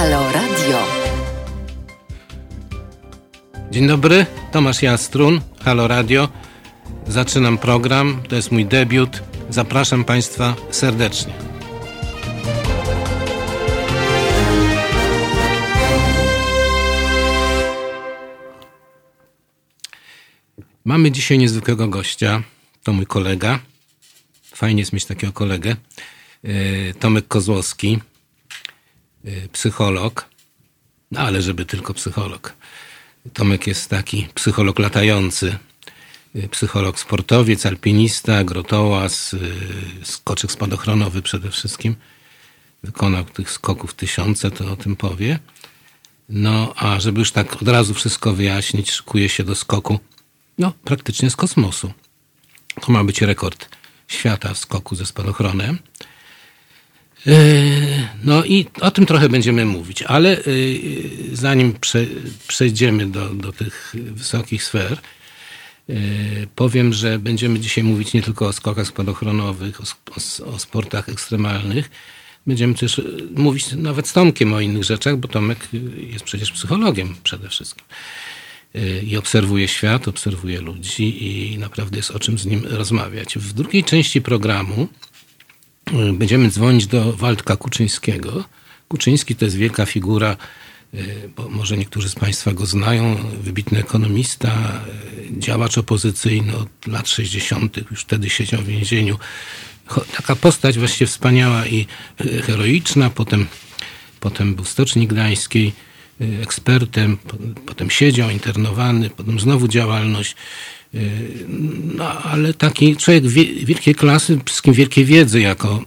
Halo Radio. Dzień dobry, Tomasz Jastrun, Halo Radio. Zaczynam program, to jest mój debiut. Zapraszam Państwa serdecznie. Mamy dzisiaj niezwykłego gościa. To mój kolega. Fajnie jest mieć takiego kolegę. E, Tomek Kozłowski, psycholog. No ale żeby tylko psycholog. Tomek jest taki psycholog latający, e, psycholog sportowiec, alpinista, grotołaz, skoczek spadochronowy przede wszystkim. Wykonał tych skoków tysiące, to o tym powie. No, a żeby już tak od razu wszystko wyjaśnić, szykuje się do skoku, no, praktycznie z kosmosu. To ma być rekord świata w skoku ze spadochronem. Yy, No i o tym trochę będziemy mówić, ale yy, zanim prze, przejdziemy do, do tych wysokich sfer, yy, powiem, że będziemy dzisiaj mówić nie tylko o skokach spadochronowych, o, o, o sportach ekstremalnych. Będziemy też mówić nawet z Tomkiem o innych rzeczach, bo Tomek jest przecież psychologiem przede wszystkim i obserwuje świat, obserwuje ludzi i naprawdę jest o czym z nim rozmawiać. W drugiej części programu będziemy dzwonić do Waldka Kuczyńskiego. Kuczyński to jest wielka figura, bo może niektórzy z Państwa go znają, wybitny ekonomista, działacz opozycyjny od lat 60., już wtedy siedział w więzieniu. Taka postać właściwie wspaniała i heroiczna, potem, potem był w Stoczni Gdańskiej ekspertem, potem siedział internowany, potem znowu działalność. No, ale taki człowiek wielkiej klasy, wszystkim wielkiej wiedzy jako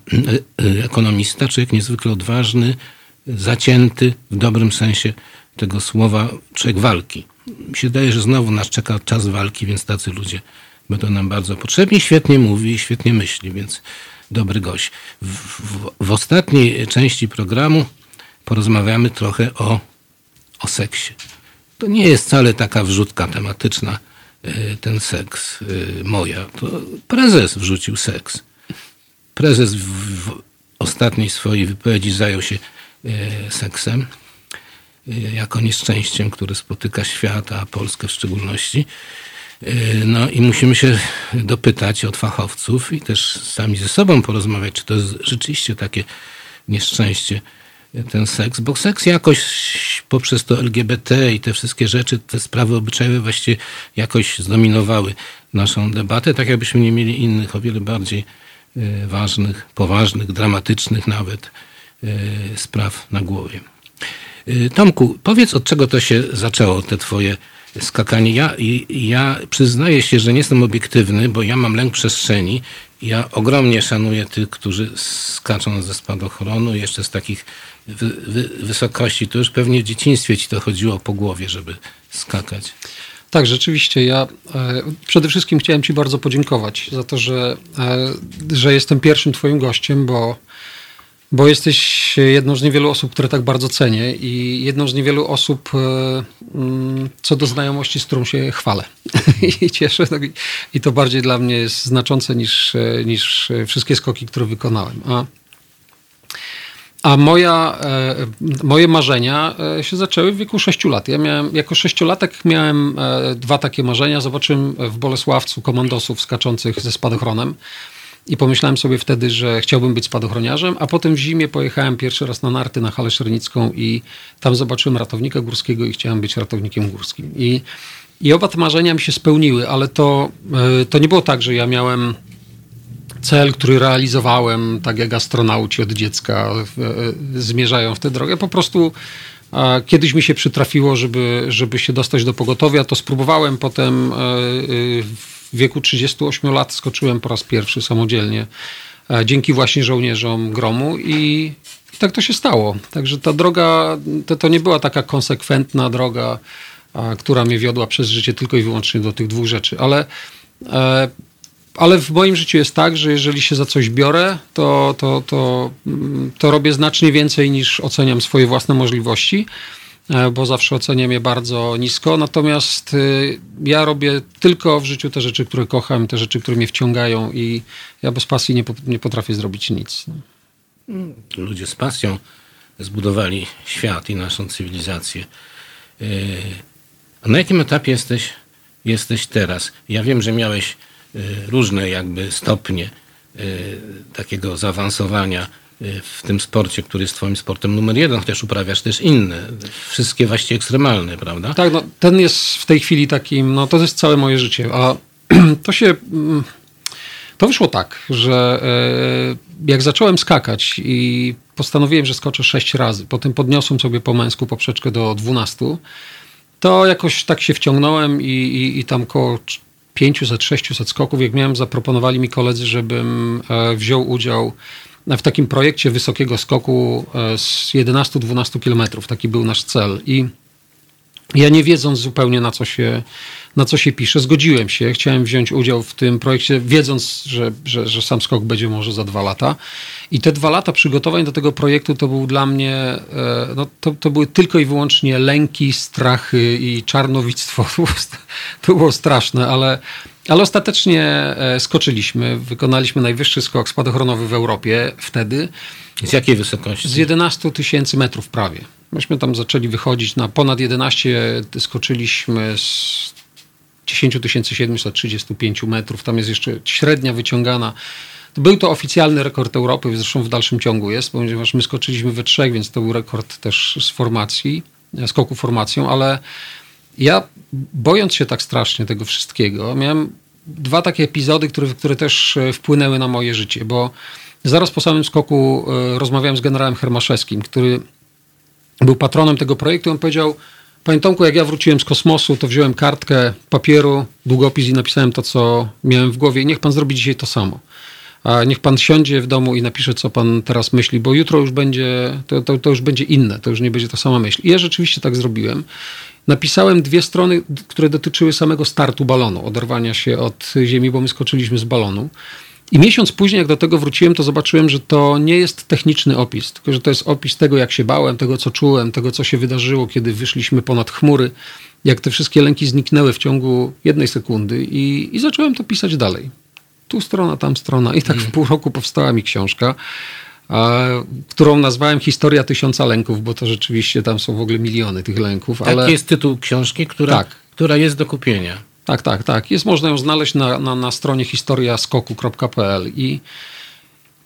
ekonomista, człowiek niezwykle odważny, zacięty w dobrym sensie tego słowa, człowiek walki. Mi się wydaje, że znowu nas czeka czas walki, więc tacy ludzie będą nam bardzo potrzebni. Świetnie mówi świetnie myśli, więc dobry gość. W, w, w ostatniej części programu porozmawiamy trochę o o seksie. To nie jest wcale taka wrzutka tematyczna, ten seks moja. To prezes wrzucił seks. Prezes w ostatniej swojej wypowiedzi zajął się seksem jako nieszczęściem, które spotyka świat, a Polskę w szczególności. No i musimy się dopytać od fachowców i też sami ze sobą porozmawiać, czy to jest rzeczywiście takie nieszczęście, ten seks, bo seks jakoś poprzez to LGBT i te wszystkie rzeczy, te sprawy obyczajowe właściwie jakoś zdominowały naszą debatę, tak jakbyśmy nie mieli innych, o wiele bardziej ważnych, poważnych, dramatycznych nawet spraw na głowie. Tomku, powiedz od czego to się zaczęło, te twoje skakanie. Ja, ja przyznaję się, że nie jestem obiektywny, bo ja mam lęk przestrzeni. Ja ogromnie szanuję tych, którzy skaczą ze spadochronu, jeszcze z takich wy, wy, wysokości. To już pewnie w dzieciństwie ci to chodziło po głowie, żeby skakać. Tak, rzeczywiście. Ja e, przede wszystkim chciałem Ci bardzo podziękować za to, że, e, że jestem pierwszym Twoim gościem, bo, bo jesteś jedną z niewielu osób, które tak bardzo cenię i jedną z niewielu osób, e, mm, co do znajomości, z którą się chwalę i cieszę. No, I to bardziej dla mnie jest znaczące niż, niż wszystkie skoki, które wykonałem. A a moja, moje marzenia się zaczęły w wieku 6 lat. Ja miałem, jako sześciolatek miałem dwa takie marzenia. Zobaczyłem w Bolesławcu komandosów skaczących ze spadochronem. I pomyślałem sobie wtedy, że chciałbym być spadochroniarzem, a potem w zimie pojechałem pierwszy raz na narty na Halę Szernicką i tam zobaczyłem ratownika górskiego i chciałem być ratownikiem górskim. I, i oba te marzenia mi się spełniły, ale to, to nie było tak, że ja miałem cel, który realizowałem, tak jak astronauci od dziecka zmierzają w tę drogę. Po prostu kiedyś mi się przytrafiło, żeby, żeby się dostać do pogotowia, to spróbowałem potem w wieku 38 lat skoczyłem po raz pierwszy samodzielnie dzięki właśnie żołnierzom gromu i, tak to się stało. Także ta droga, to, to nie była taka konsekwentna droga, która mnie wiodła przez życie tylko i wyłącznie do tych dwóch rzeczy, ale ale w moim życiu jest tak, że jeżeli się za coś biorę, to, to, to, to robię znacznie więcej niż oceniam swoje własne możliwości, bo zawsze oceniam je bardzo nisko. Natomiast ja robię tylko w życiu te rzeczy, które kocham, te rzeczy, które mnie wciągają i ja bez pasji nie, nie potrafię zrobić nic. Ludzie z pasją zbudowali świat i naszą cywilizację. A na jakim etapie jesteś, jesteś teraz? Ja wiem, że miałeś różne jakby stopnie takiego zaawansowania w tym sporcie, który jest twoim sportem numer jeden, chociaż uprawiasz też inne, wszystkie właściwie ekstremalne, prawda? Tak, no, ten jest w tej chwili takim, no to jest całe moje życie, a to się, mm, to wyszło tak, że e, jak zacząłem skakać i postanowiłem, że skoczę sześć razy, potem podniosłem sobie po męsku poprzeczkę do 12, to jakoś tak się wciągnąłem i, i, i tam koło 500-600 skoków, jak miałem, zaproponowali mi koledzy, żebym e, wziął udział w takim projekcie wysokiego skoku e, z 11-12 kilometrów. Taki był nasz cel. I ja nie wiedząc zupełnie na co, się, na co się pisze, zgodziłem się. Chciałem wziąć udział w tym projekcie, wiedząc, że, że, że sam skok będzie może za dwa lata. I te dwa lata przygotowań do tego projektu to był dla mnie, e, no, to, to były tylko i wyłącznie lęki, strachy i czarnowictwo. To było straszne, ale ale ostatecznie e, skoczyliśmy, wykonaliśmy najwyższy skok spadochronowy w Europie wtedy. Z jakiej wysokości? Z 11 tysięcy metrów prawie. Myśmy tam zaczęli wychodzić na ponad 11, skoczyliśmy z 10 735 metrów. Tam jest jeszcze średnia wyciągana. Był to oficjalny rekord Europy, zresztą w dalszym ciągu jest, ponieważ my skoczyliśmy we trzech, więc to był rekord też z formacji, skoku formacją, ale ja bojąc się tak strasznie tego wszystkiego, miałem dwa takie epizody, które, które też e, wpłynęły na moje życie, bo zaraz po samym skoku e, rozmawiałem z generałem Hermaszewskim, który był patronem tego projektu. On powiedział, Panie Tomku, jak ja wróciłem z kosmosu, to wziąłem kartkę papieru, długopis i napisałem to, co miałem w głowie. Niech pan zrobi dzisiaj to samo. A niech pan siądzie w domu i napisze, co pan teraz myśli, bo jutro już będzie, to, to, to już będzie inne, to już nie będzie ta sama myśl. I ja rzeczywiście tak zrobiłem napisałem dwie strony, które dotyczyły samego startu balonu, oderwania się od ziemi, bo my skoczyliśmy z balonu. I miesiąc później, jak do tego wróciłem, to zobaczyłem, że to nie jest techniczny opis, tylko że to jest opis tego, jak się bałem, tego, co czułem, tego, co się wydarzyło, kiedy wyszliśmy ponad chmury, jak te wszystkie lęki zniknęły w ciągu jednej sekundy i, i zacząłem to pisać dalej. Tu strona, tam strona. I tak w pół roku powstała mi książka którą nazwałem Historia Tysiąca Lęków, bo to rzeczywiście tam są w ogóle miliony tych lęków. Taki ale... jest tytuł książki, która, tak. która jest do kupienia. Tak, tak, tak. Jest można ją znaleźć na, na, na stronie historiaskoku.pl i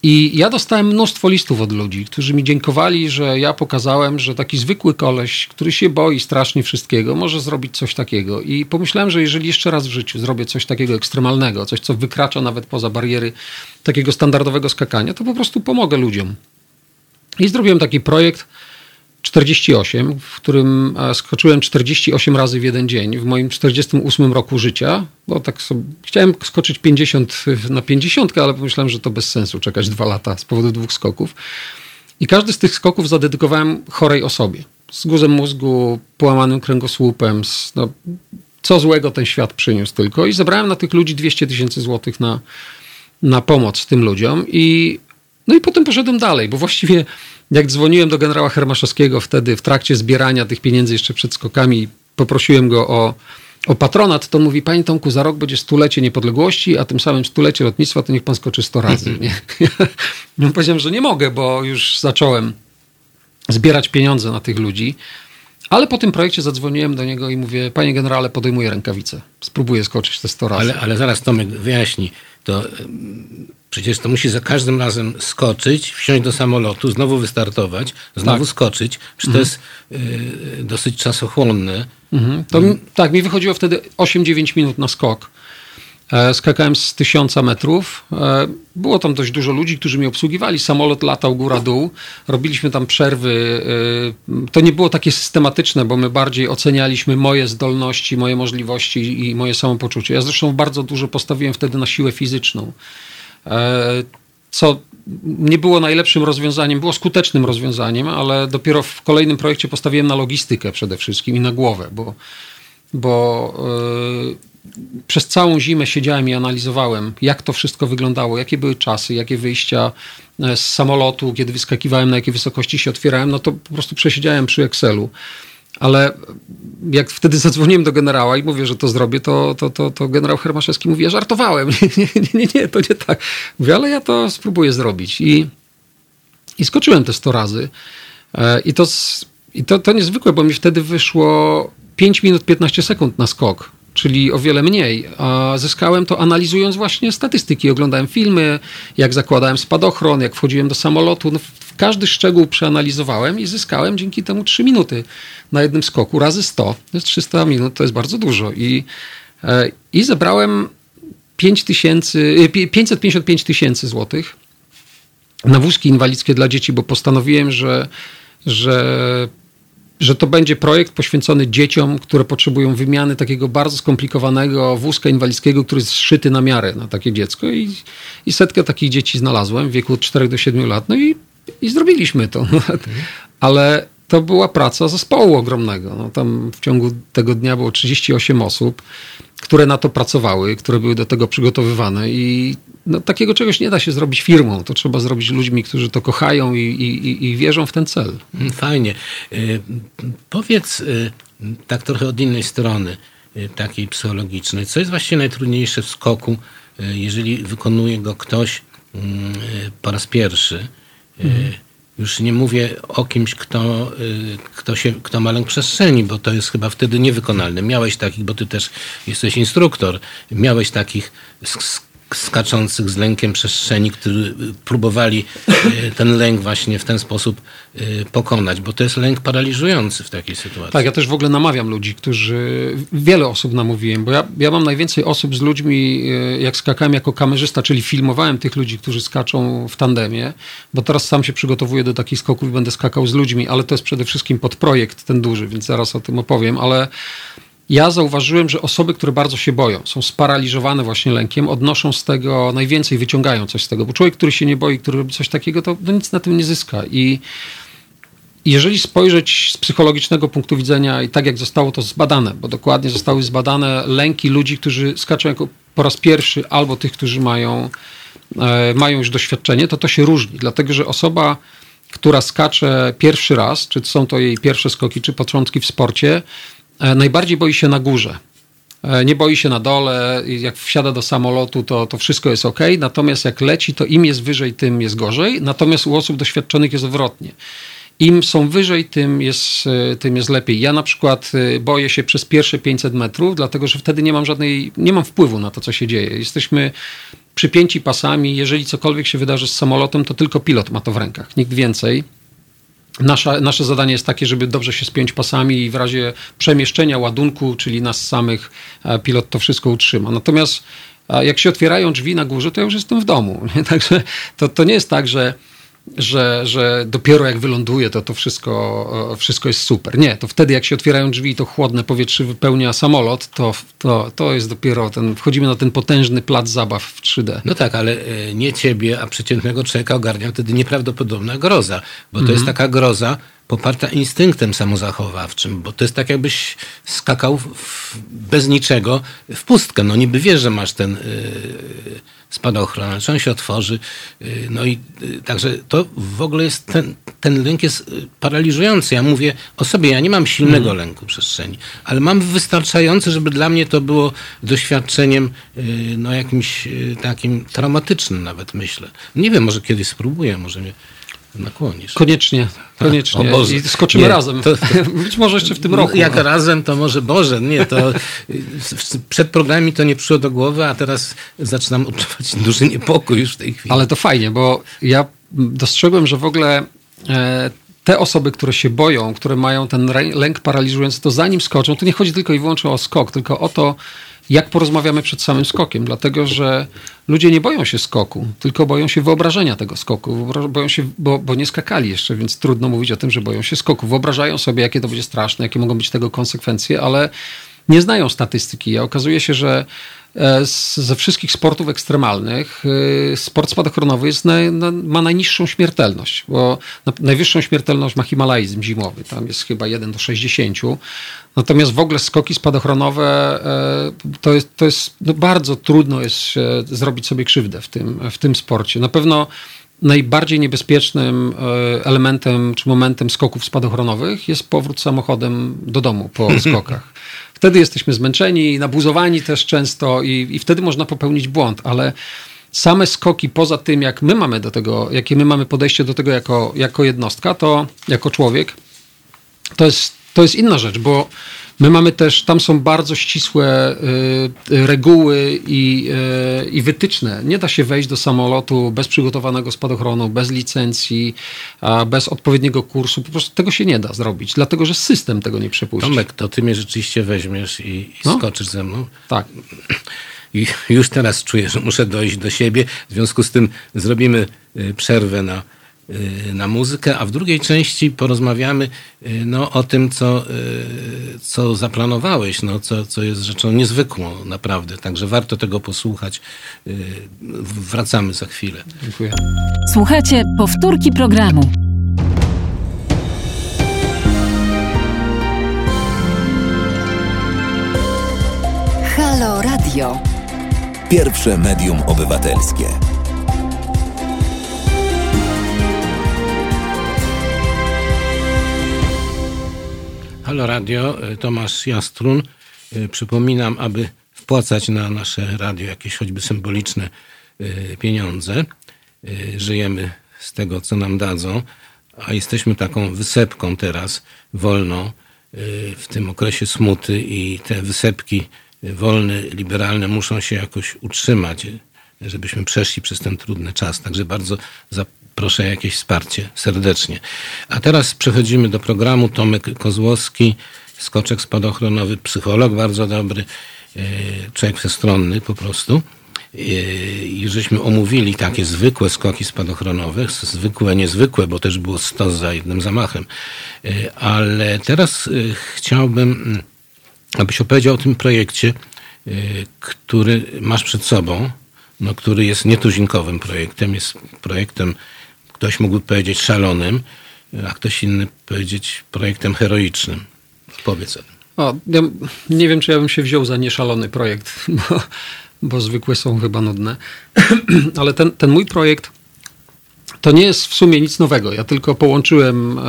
i ja dostałem mnóstwo listów od ludzi, którzy mi dziękowali, że ja pokazałem, że taki zwykły koleś, który się boi strasznie wszystkiego, może zrobić coś takiego. I pomyślałem, że jeżeli jeszcze raz w życiu zrobię coś takiego ekstremalnego, coś, co wykracza nawet poza bariery takiego standardowego skakania, to po prostu pomogę ludziom. I zrobiłem taki projekt 48, w którym e, skoczyłem 48 razy w jeden dzień w moim 48 roku życia, bo tak sobie, chciałem skoczyć 50 na 50, ale pomyślałem, że to bez sensu czekać dwa lata z powodu dwóch skoków. I każdy z tych skoków zadedykowałem chorej osobie. Z guzem mózgu, połamanym kręgosłupem, z, no, co złego ten świat przyniósł tylko. I zebrałem na tych ludzi 200 tysięcy złotych na, na pomoc tym ludziom. I, no i potem poszedłem dalej, bo właściwie jak dzwoniłem do generała Hermaszowskiego wtedy w trakcie zbierania tych pieniędzy jeszcze przed skokami, poprosiłem go o, o patronat, to mówi, panie Tomku, za rok będzie stulecie niepodległości, a tym samym stulecie lotnictwa, to niech pan skoczy 100 razy. Nie? Ja powiedziałem, że nie mogę, bo już zacząłem zbierać pieniądze na tych ludzi. Ale po tym projekcie zadzwoniłem do niego i mówię, panie generale, podejmuję rękawice. Spróbuję skoczyć te 100 razy. Ale, ale zaraz Tomek wyjaśni. To Przecież to musi za każdym razem skoczyć, wsiąść do samolotu, znowu wystartować, znowu tak. skoczyć. Przecież mhm. to jest y, dosyć czasochłonne. Mhm. To, mi, tak, mi wychodziło wtedy 8-9 minut na skok. E, skakałem z tysiąca metrów. E, było tam dość dużo ludzi, którzy mnie obsługiwali. Samolot latał góra-dół. Robiliśmy tam przerwy. E, to nie było takie systematyczne, bo my bardziej ocenialiśmy moje zdolności, moje możliwości i moje samopoczucie. Ja zresztą bardzo dużo postawiłem wtedy na siłę fizyczną. Co nie było najlepszym rozwiązaniem, było skutecznym rozwiązaniem, ale dopiero w kolejnym projekcie postawiłem na logistykę przede wszystkim i na głowę, bo, bo przez całą zimę siedziałem i analizowałem, jak to wszystko wyglądało, jakie były czasy, jakie wyjścia z samolotu, kiedy wyskakiwałem, na jakiej wysokości się otwierałem, no to po prostu przesiedziałem przy Excelu. Ale jak wtedy zadzwoniłem do generała i mówię, że to zrobię, to, to, to, to generał Hermaszewski mówi, ja żartowałem. Nie, nie, nie, nie, to nie tak. Mówię, ale ja to spróbuję zrobić. I, i skoczyłem te 100 razy. I to, i to, to niezwykłe, bo mi wtedy wyszło 5 minut 15 sekund na skok czyli o wiele mniej. A zyskałem to analizując właśnie statystyki. Oglądałem filmy, jak zakładałem spadochron, jak wchodziłem do samolotu. No, każdy szczegół przeanalizowałem i zyskałem dzięki temu 3 minuty na jednym skoku razy 100. To jest 300 minut, to jest bardzo dużo. I, e, i zebrałem 5 tysięcy, 555 tysięcy złotych na wózki inwalidzkie dla dzieci, bo postanowiłem, że, że że to będzie projekt poświęcony dzieciom, które potrzebują wymiany takiego bardzo skomplikowanego wózka inwalidzkiego, który jest szyty na miarę na takie dziecko. I, i setkę takich dzieci znalazłem w wieku od 4 do 7 lat. No i, i zrobiliśmy to. Ale to była praca zespołu ogromnego. No, tam w ciągu tego dnia było 38 osób, które na to pracowały, które były do tego przygotowywane i no, takiego czegoś nie da się zrobić firmą. To trzeba zrobić ludźmi, którzy to kochają i, i, i wierzą w ten cel. Mm, fajnie. Y, powiedz y, tak trochę od innej strony, y, takiej psychologicznej. Co jest właściwie najtrudniejsze w skoku, jeżeli wykonuje go ktoś mm, po raz pierwszy? Mhm. Już nie mówię o kimś, kto, kto, się, kto ma lęk przestrzeni, bo to jest chyba wtedy niewykonalne. Miałeś takich, bo ty też jesteś instruktor, miałeś takich skaczących z lękiem przestrzeni, którzy próbowali e, ten lęk właśnie w ten sposób e, pokonać, bo to jest lęk paraliżujący w takiej sytuacji. Tak, ja też w ogóle namawiam ludzi, którzy, wiele osób namówiłem, bo ja, ja mam najwięcej osób z ludźmi, jak skakałem jako kamerzysta, czyli filmowałem tych ludzi, którzy skaczą w tandemie, bo teraz sam się przygotowuję do takich skoków i będę skakał z ludźmi, ale to jest przede wszystkim pod projekt ten duży, więc zaraz o tym opowiem, ale ja zauważyłem, że osoby, które bardzo się boją, są sparaliżowane właśnie lękiem, odnoszą z tego najwięcej, wyciągają coś z tego, bo człowiek, który się nie boi, który robi coś takiego, to no nic na tym nie zyska. I jeżeli spojrzeć z psychologicznego punktu widzenia i tak jak zostało to zbadane, bo dokładnie zostały zbadane lęki ludzi, którzy skaczą jako po raz pierwszy, albo tych, którzy mają, e, mają już doświadczenie, to to się różni, dlatego że osoba, która skacze pierwszy raz, czy są to jej pierwsze skoki, czy początki w sporcie, najbardziej boi się na górze. E, nie boi się na dole, jak wsiada do samolotu, to, to wszystko jest ok, natomiast jak leci, to im jest wyżej, tym jest gorzej. Natomiast u osób doświadczonych jest odwrotnie. Im są wyżej, tym jest, e, tym jest lepiej. Ja na przykład boję się przez pierwsze 500 metrów, dlatego że wtedy nie mam żadnej, nie mam wpływu na to, co się dzieje. Jesteśmy przypięci pasami. Jeżeli cokolwiek się wydarzy z samolotem, to tylko pilot ma to w rękach, nikt więcej. Nasza, nasze zadanie jest takie, żeby dobrze się spiąć pasami i w razie przemieszczenia ładunku, czyli nas samych, e, pilot to wszystko utrzyma. Natomiast e, jak się otwierają drzwi na górze, to ja już jestem w domu. Także to, to nie jest tak, że że, że dopiero jak wyląduje, to to wszystko, wszystko jest super. Nie, to wtedy jak się otwierają drzwi i to chłodne powietrze wypełnia samolot, to, to, to jest dopiero ten, wchodzimy na ten potężny plac zabaw w 3D. No tak, ale e, nie ciebie, a przeciętnego człowieka ogarnia wtedy nieprawdopodobna groza, bo to mhm. jest taka groza, poparta instynktem samozachowawczym, bo to jest tak, jakbyś skakał w, bez niczego w pustkę. No niby wiesz, że masz ten yy, spadochron, czy on się otworzy. Yy, no i yy, także to w ogóle jest, ten, ten lęk jest y, paraliżujący. Ja mówię o sobie, ja nie mam silnego mm. lęku przestrzeni, ale mam wystarczający, żeby dla mnie to było doświadczeniem y, no jakimś y, takim traumatycznym nawet, myślę. Nie wiem, może kiedyś spróbuję, może mnie nakłonisz. Koniecznie, koniecznie. O I skoczymy nie, razem. To, to, Być może jeszcze w tym roku. Jak no. razem, to może Boże. Nie, to przed programami to nie przyszło do głowy, a teraz zaczynam odczuwać duży niepokój już w tej chwili. Ale to fajnie, bo ja dostrzegłem, że w ogóle e, te osoby, które się boją, które mają ten lęk paraliżujący, to zanim skoczą, to nie chodzi tylko i wyłącznie o skok, tylko o to, jak porozmawiamy przed samym skokiem, dlatego że ludzie nie boją się skoku, tylko boją się wyobrażenia tego skoku, boją się, bo, bo nie skakali jeszcze, więc trudno mówić o tym, że boją się skoku. Wyobrażają sobie, jakie to będzie straszne, jakie mogą być tego konsekwencje, ale nie znają statystyki. A okazuje się, że E, ze wszystkich sportów ekstremalnych e, sport spadochronowy jest na, na, ma najniższą śmiertelność, bo najwyższą śmiertelność ma himalaizm zimowy, tam jest chyba 1 do 60. Natomiast w ogóle skoki spadochronowe e, to jest, to jest no bardzo trudno jest zrobić sobie krzywdę w tym, w tym sporcie. Na pewno najbardziej niebezpiecznym elementem czy momentem skoków spadochronowych jest powrót samochodem do domu po skokach. Wtedy jesteśmy zmęczeni, nabuzowani też często i, i wtedy można popełnić błąd, ale same skoki poza tym, jak my mamy do tego, jakie my mamy podejście do tego jako, jako jednostka, to jako człowiek, to jest, to jest inna rzecz, bo My mamy też, tam są bardzo ścisłe y, reguły i, y, i wytyczne. Nie da się wejść do samolotu bez przygotowanego spadochronu, bez licencji, bez odpowiedniego kursu. Po prostu tego się nie da zrobić, dlatego że system tego nie przepuści. Tomek, to ty mnie rzeczywiście weźmiesz i, i no? skoczysz ze mną. Tak. I już teraz czuję, że muszę dojść do siebie. W związku z tym zrobimy y, przerwę na Y, na muzykę, a w drugiej części porozmawiamy y, no, o tym, co, y, co zaplanowałeś, no, co, co jest rzeczą niezwykłą naprawdę. Także warto tego posłuchać. Wracamy za chwilę. Dziękuję. Słuchajcie powtórki programu. Halo Radio. Pierwsze medium obywatelskie. Halo Radio, e, Tomasz Jastrun. E, przypominam, aby wpłacać na nasze radio jakieś choćby symboliczne e, pieniądze. Żyjemy z tego, co nam dadzą, a jesteśmy taką wysepką teraz wolną w tym okresie smuty i te wysepki wolne, liberalne muszą się jakoś utrzymać, żebyśmy przeszli przez ten trudny czas. Także bardzo proszę jakieś wsparcie serdecznie. A teraz przechodzimy do programu. Tomek Kozłowski, skoczek spadochronowy, psycholog bardzo dobry, e, człowiek przestronny po prostu. E, I żeśmy omówili takie zwykłe skoki spadochronowe, zwykłe, niezwykłe, bo też było 100 za jednym zamachem. E, ale teraz chciałbym, mm, abyś opowiedział o tym projekcie, który masz przed sobą, no, który jest nietuzinkowym projektem, jest projektem Ktoś mógłby powiedzieć szalonym, a ktoś inny powiedzieć projektem heroicznym. Powiedz o tym. O, ja nie wiem, czy ja bym się wziął za nieszalony projekt, bo, bo zwykłe są chyba nudne. Ale ten, ten mój projekt to nie jest w sumie nic nowego. Ja tylko połączyłem e,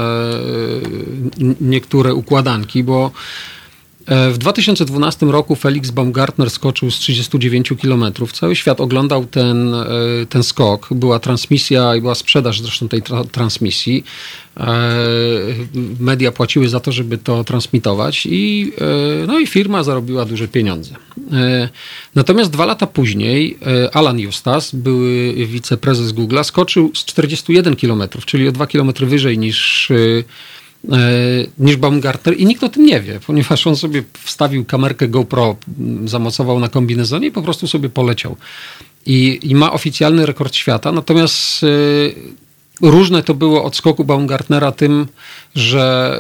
niektóre układanki, bo w 2012 roku Felix Baumgartner skoczył z 39 km. Cały świat oglądał ten, e, ten skok. Była transmisja i była sprzedaż zresztą tej tra transmisji. E, media płaciły za to, żeby to transmitować i, no i firma zarobiła duże pieniądze. Natomiast dwa lata później Alan Justas, były wiceprezes Google, skoczył z 41 km, czyli o 2 km wyżej niż E, niż Baumgartner i nikt o tym nie wie, ponieważ on sobie wstawił kamerkę GoPro, zamocował na kombinezonie i po prostu sobie poleciał. I, i ma oficjalny rekord świata, natomiast y, różne to było od skoku Baumgartnera tym, że,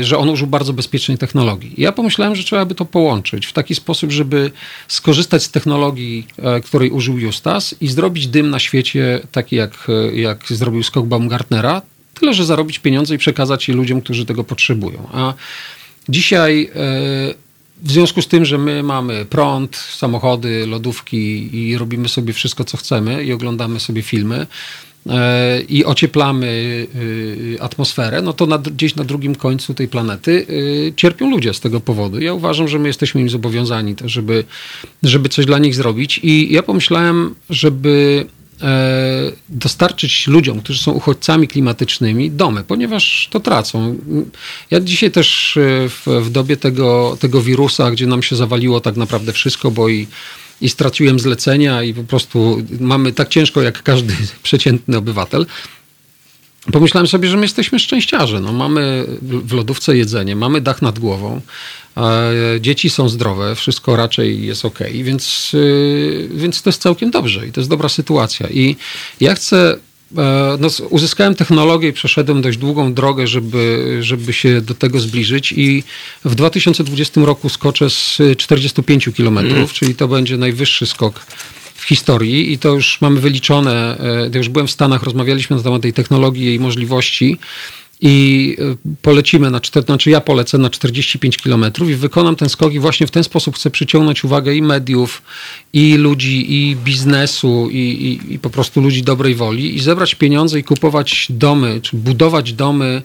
y, że on użył bardzo bezpiecznej technologii. Ja pomyślałem, że trzeba by to połączyć w taki sposób, żeby skorzystać z technologii, której użył Justas i zrobić dym na świecie taki, jak, jak zrobił skok Baumgartnera, Tyle, że zarobić pieniądze i przekazać je ludziom, którzy tego potrzebują. A dzisiaj e, w związku z tym, że my mamy prąd, samochody, lodówki i robimy sobie wszystko, co chcemy i oglądamy sobie filmy e, i ocieplamy e, atmosferę, no to na, gdzieś na drugim końcu tej planety cierpią ludzie z tego powodu. Ja uważam, że my jesteśmy im zobowiązani, to żeby, żeby coś dla nich zrobić. I ja pomyślałem, żeby dostarczyć ludziom, którzy są uchodźcami klimatycznymi, domy, ponieważ to tracą. Ja dzisiaj też e, w, w dobie tego, tego wirusa, gdzie nam się zawaliło tak naprawdę wszystko, bo i, i straciłem zlecenia i po prostu mamy tak ciężko jak każdy przeciętny obywatel, Pomyślałem sobie, że my jesteśmy szczęściarze. No, mamy w lodówce jedzenie, mamy dach nad głową, dzieci są zdrowe, wszystko raczej jest ok, więc, y, więc to jest całkiem dobrze i to jest dobra sytuacja. I ja chcę e, no, uzyskałem technologię i przeszedłem dość długą drogę, żeby, żeby się do tego zbliżyć i w 2020 roku skoczę z 45 km, mm. czyli to będzie najwyższy skok w historii i to już mamy wyliczone. E, już byłem w Stanach, rozmawialiśmy na temat tej technologii, jej możliwości i e, polecimy na, znaczy ja polecę na 45 km i wykonam ten skok i właśnie w ten sposób chcę przyciągnąć uwagę i mediów, i ludzi, i biznesu, i, i, i po prostu ludzi dobrej woli i zebrać pieniądze i kupować domy, czy budować domy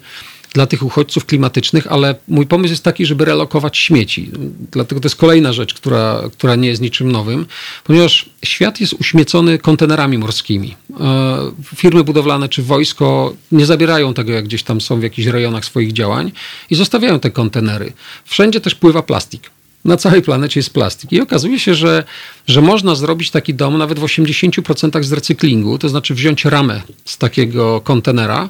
dla tych uchodźców klimatycznych, ale mój pomysł jest taki, żeby relokować śmieci. Dlatego to jest kolejna rzecz, która, która nie jest niczym nowym, ponieważ świat jest uśmiecony kontenerami morskimi. E, firmy budowlane czy wojsko nie zabierają tego, jak gdzieś tam są w jakichś rejonach swoich działań i zostawiają te kontenery. Wszędzie też pływa plastik na całej planecie jest plastik. I okazuje się, że, że można zrobić taki dom nawet w 80% z recyklingu, to znaczy wziąć ramę z takiego kontenera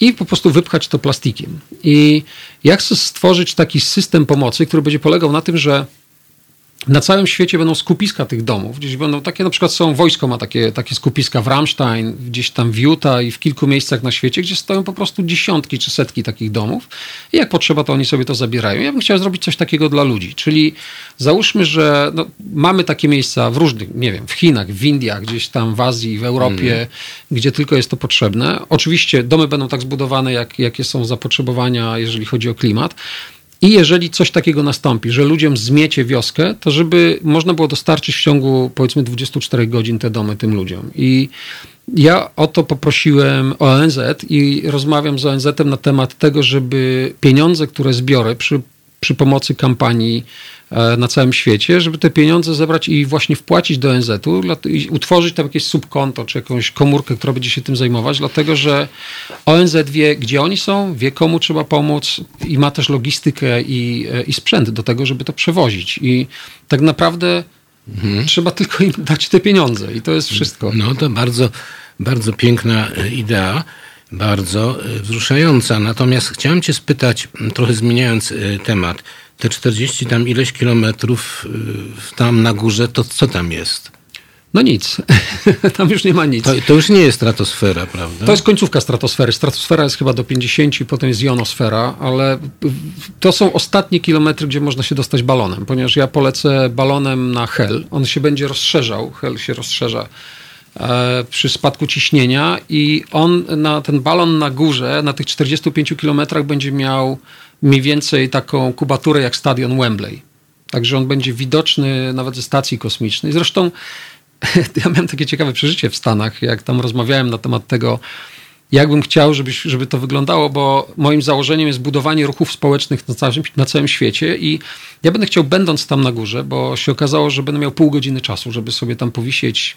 i po prostu wypchać to plastikiem. I ja chcę stworzyć taki system pomocy, który będzie polegał na tym, że na całym świecie będą skupiska tych domów. Gdzieś będą takie, na przykład są, wojsko ma takie, takie skupiska w Ramstein, gdzieś tam w Utah i w kilku miejscach na świecie, gdzie stoją po prostu dziesiątki czy setki takich domów i jak potrzeba, to oni sobie to zabierają. Ja bym chciał zrobić coś takiego dla ludzi, czyli załóżmy, że no, mamy takie miejsca w różnych, nie wiem, w Chinach, w Indiach, gdzieś tam w Azji, w Europie, mm. gdzie tylko jest to potrzebne. Oczywiście domy będą tak zbudowane, jak, jakie są zapotrzebowania, jeżeli chodzi o klimat, i jeżeli coś takiego nastąpi, że ludziom zmiecie wioskę, to żeby można było dostarczyć w ciągu powiedzmy 24 godzin te domy tym ludziom. I ja o to poprosiłem ONZ i rozmawiam z ONZ-em na temat tego, żeby pieniądze, które zbiorę przy, przy pomocy kampanii na całym świecie, żeby te pieniądze zebrać i właśnie wpłacić do ONZ-u i utworzyć tam jakieś subkonto czy jakąś komórkę, która będzie się tym zajmować, dlatego że ONZ wie, gdzie oni są, wie komu trzeba pomóc i ma też logistykę i, e, i sprzęt do tego, żeby to przewozić. I tak naprawdę mhm. trzeba tylko im dać te pieniądze i to jest wszystko. No to bardzo, bardzo piękna e, idea bardzo wzruszająca. Natomiast chciałem Cię spytać, trochę zmieniając temat, te 40 tam ileś kilometrów y, tam na górze, to co tam jest? No nic. tam już nie ma nic. To, to, już nie jest stratosfera, prawda? To jest końcówka stratosfery. Stratosfera jest chyba do 50, potem jest jonosfera, ale to są ostatnie kilometry, gdzie można się dostać balonem, ponieważ ja polecę balonem na Hel. On się będzie rozszerzał. Hel się rozszerza e, przy spadku ciśnienia i on na ten balon na górze, na tych 45 kilometrach będzie miał mniej więcej taką kubaturę jak stadion Wembley. Także on będzie widoczny nawet ze stacji kosmicznej. Zresztą ja miałem takie ciekawe przeżycie w Stanach, jak tam rozmawiałem na temat tego, jakbym chciał, żeby, żeby to wyglądało, bo moim założeniem jest budowanie ruchów społecznych na całym, na całym świecie i ja będę chciał, będąc tam na górze, bo się okazało, że będę miał pół godziny czasu, żeby sobie tam powisieć,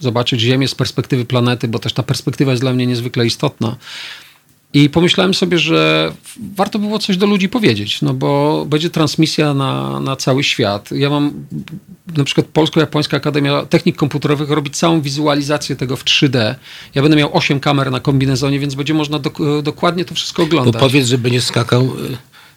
zobaczyć Ziemię z perspektywy planety, bo też ta perspektywa jest dla mnie niezwykle istotna i pomyślałem sobie, że warto było coś do ludzi powiedzieć, no bo będzie transmisja na, na cały świat. Ja mam na przykład Polsko-Japońska Akademia Technik Komputerowych robi całą wizualizację tego w 3D. Ja będę miał 8 kamer na kombinezonie, więc będzie można do, dokładnie to wszystko oglądać. Bo powiedz, żeby nie skakał y,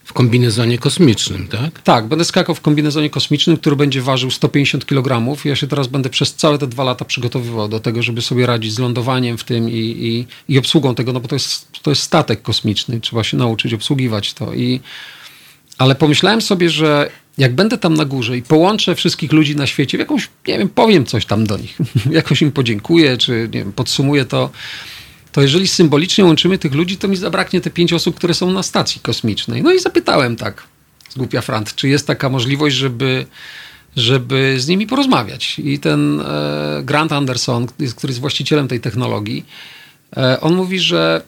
w kombinezonie kosmicznym, tak? Tak, będę skakał w kombinezonie kosmicznym, który będzie ważył 150 kg. Ja się teraz będę przez całe te dwa lata przygotowywał do tego, żeby sobie radzić z lądowaniem w tym i, i, i obsługą tego, no bo to jest, to jest statek kosmiczny, trzeba się nauczyć obsługiwać to. I, ale pomyślałem sobie, że jak będę tam na górze i połączę wszystkich ludzi na świecie w jakąś, nie wiem, powiem coś tam do nich, jakoś im podziękuję, czy nie wiem, podsumuję to, to jeżeli symbolicznie łączymy tych ludzi, to mi zabraknie te pięć osób, które są na stacji kosmicznej. No i zapytałem tak, z głupia Frant, czy jest taka możliwość, żeby, żeby z nimi porozmawiać. I ten e, Grant Anderson, który jest właścicielem tej technologii, e, on mówi, że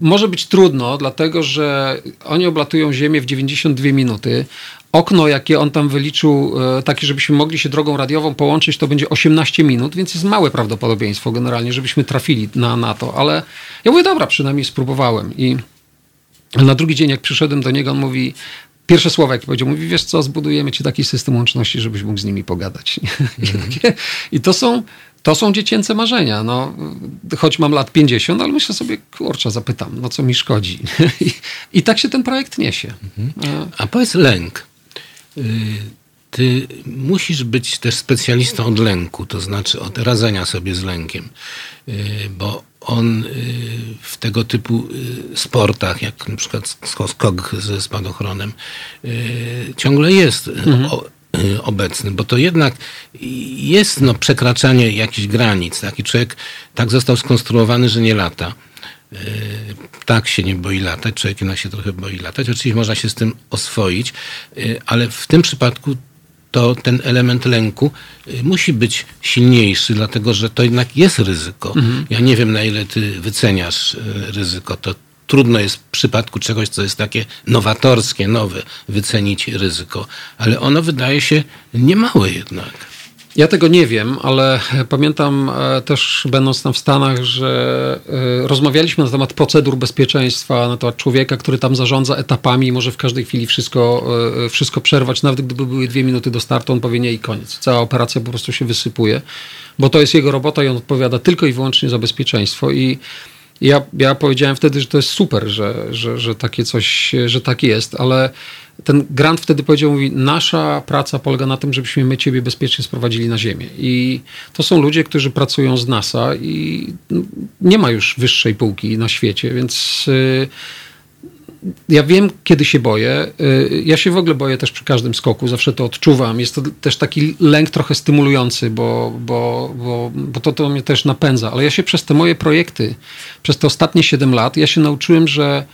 może być trudno, dlatego że oni oblatują Ziemię w 92 minuty. Okno, jakie on tam wyliczył, e, takie, żebyśmy mogli się drogą radiową połączyć, to będzie 18 minut, więc jest małe prawdopodobieństwo generalnie, żebyśmy trafili na, na to. Ale ja mówię, dobra, przynajmniej spróbowałem. I na drugi dzień, jak przyszedłem do niego, on mówi, pierwsze słowa, jakie powiedział, mówi, wiesz co, zbudujemy ci taki system łączności, żebyś mógł z nimi pogadać. Mm. I to są to są dziecięce marzenia. No, choć mam lat 50, ale myślę sobie, kurczę, zapytam, no co mi szkodzi. I, I, tak się ten projekt niesie. Mhm. A powiedz lęk. Y, ty musisz być też specjalistą od lęku, to znaczy od radzenia sobie z lękiem, y, bo on y, w tego typu sportach, jak na przykład skok ze spadochronem, ciągle jest mhm. Obecny, bo to jednak jest no, przekraczanie jakichś granic. Taki człowiek tak został skonstruowany, że nie lata. Tak się nie boi latać, człowiek jednak się trochę boi latać. Oczywiście można się z tym oswoić, y, ale w tym przypadku to ten element lęku musi być silniejszy, dlatego że to jednak jest ryzyko. Mhm. Ja nie wiem, na ile ty wyceniasz ryzyko. To trudno jest w przypadku czegoś, co jest takie nowatorskie, nowe, wycenić ryzyko. Ale ono wydaje się niemałe jednak. Ja tego nie wiem, ale pamiętam e, też, będąc tam w Stanach, że e, rozmawialiśmy na temat procedur bezpieczeństwa, na temat człowieka, który tam zarządza etapami i może w każdej chwili wszystko, e, wszystko przerwać. Nawet gdyby były dwie minuty do startu, on powie nie i koniec. Cała operacja po prostu się wysypuje, bo to jest jego robota i on odpowiada tylko i wyłącznie za bezpieczeństwo. I ja, ja powiedziałem wtedy, że to jest super, że, że, że takie coś, że tak jest, ale ten grant wtedy powiedział, mówi, nasza praca polega na tym, żebyśmy my ciebie bezpiecznie sprowadzili na ziemię. I to są ludzie, którzy pracują z NASA i nie ma już wyższej półki na świecie, więc y, ja wiem, kiedy się boję. Y, ja się w ogóle boję też przy każdym skoku, zawsze to odczuwam. Jest to też taki lęk trochę stymulujący, bo, bo, bo, bo to, to mnie też napędza. Ale ja się przez te moje projekty, przez te ostatnie 7 lat, ja się nauczyłem, że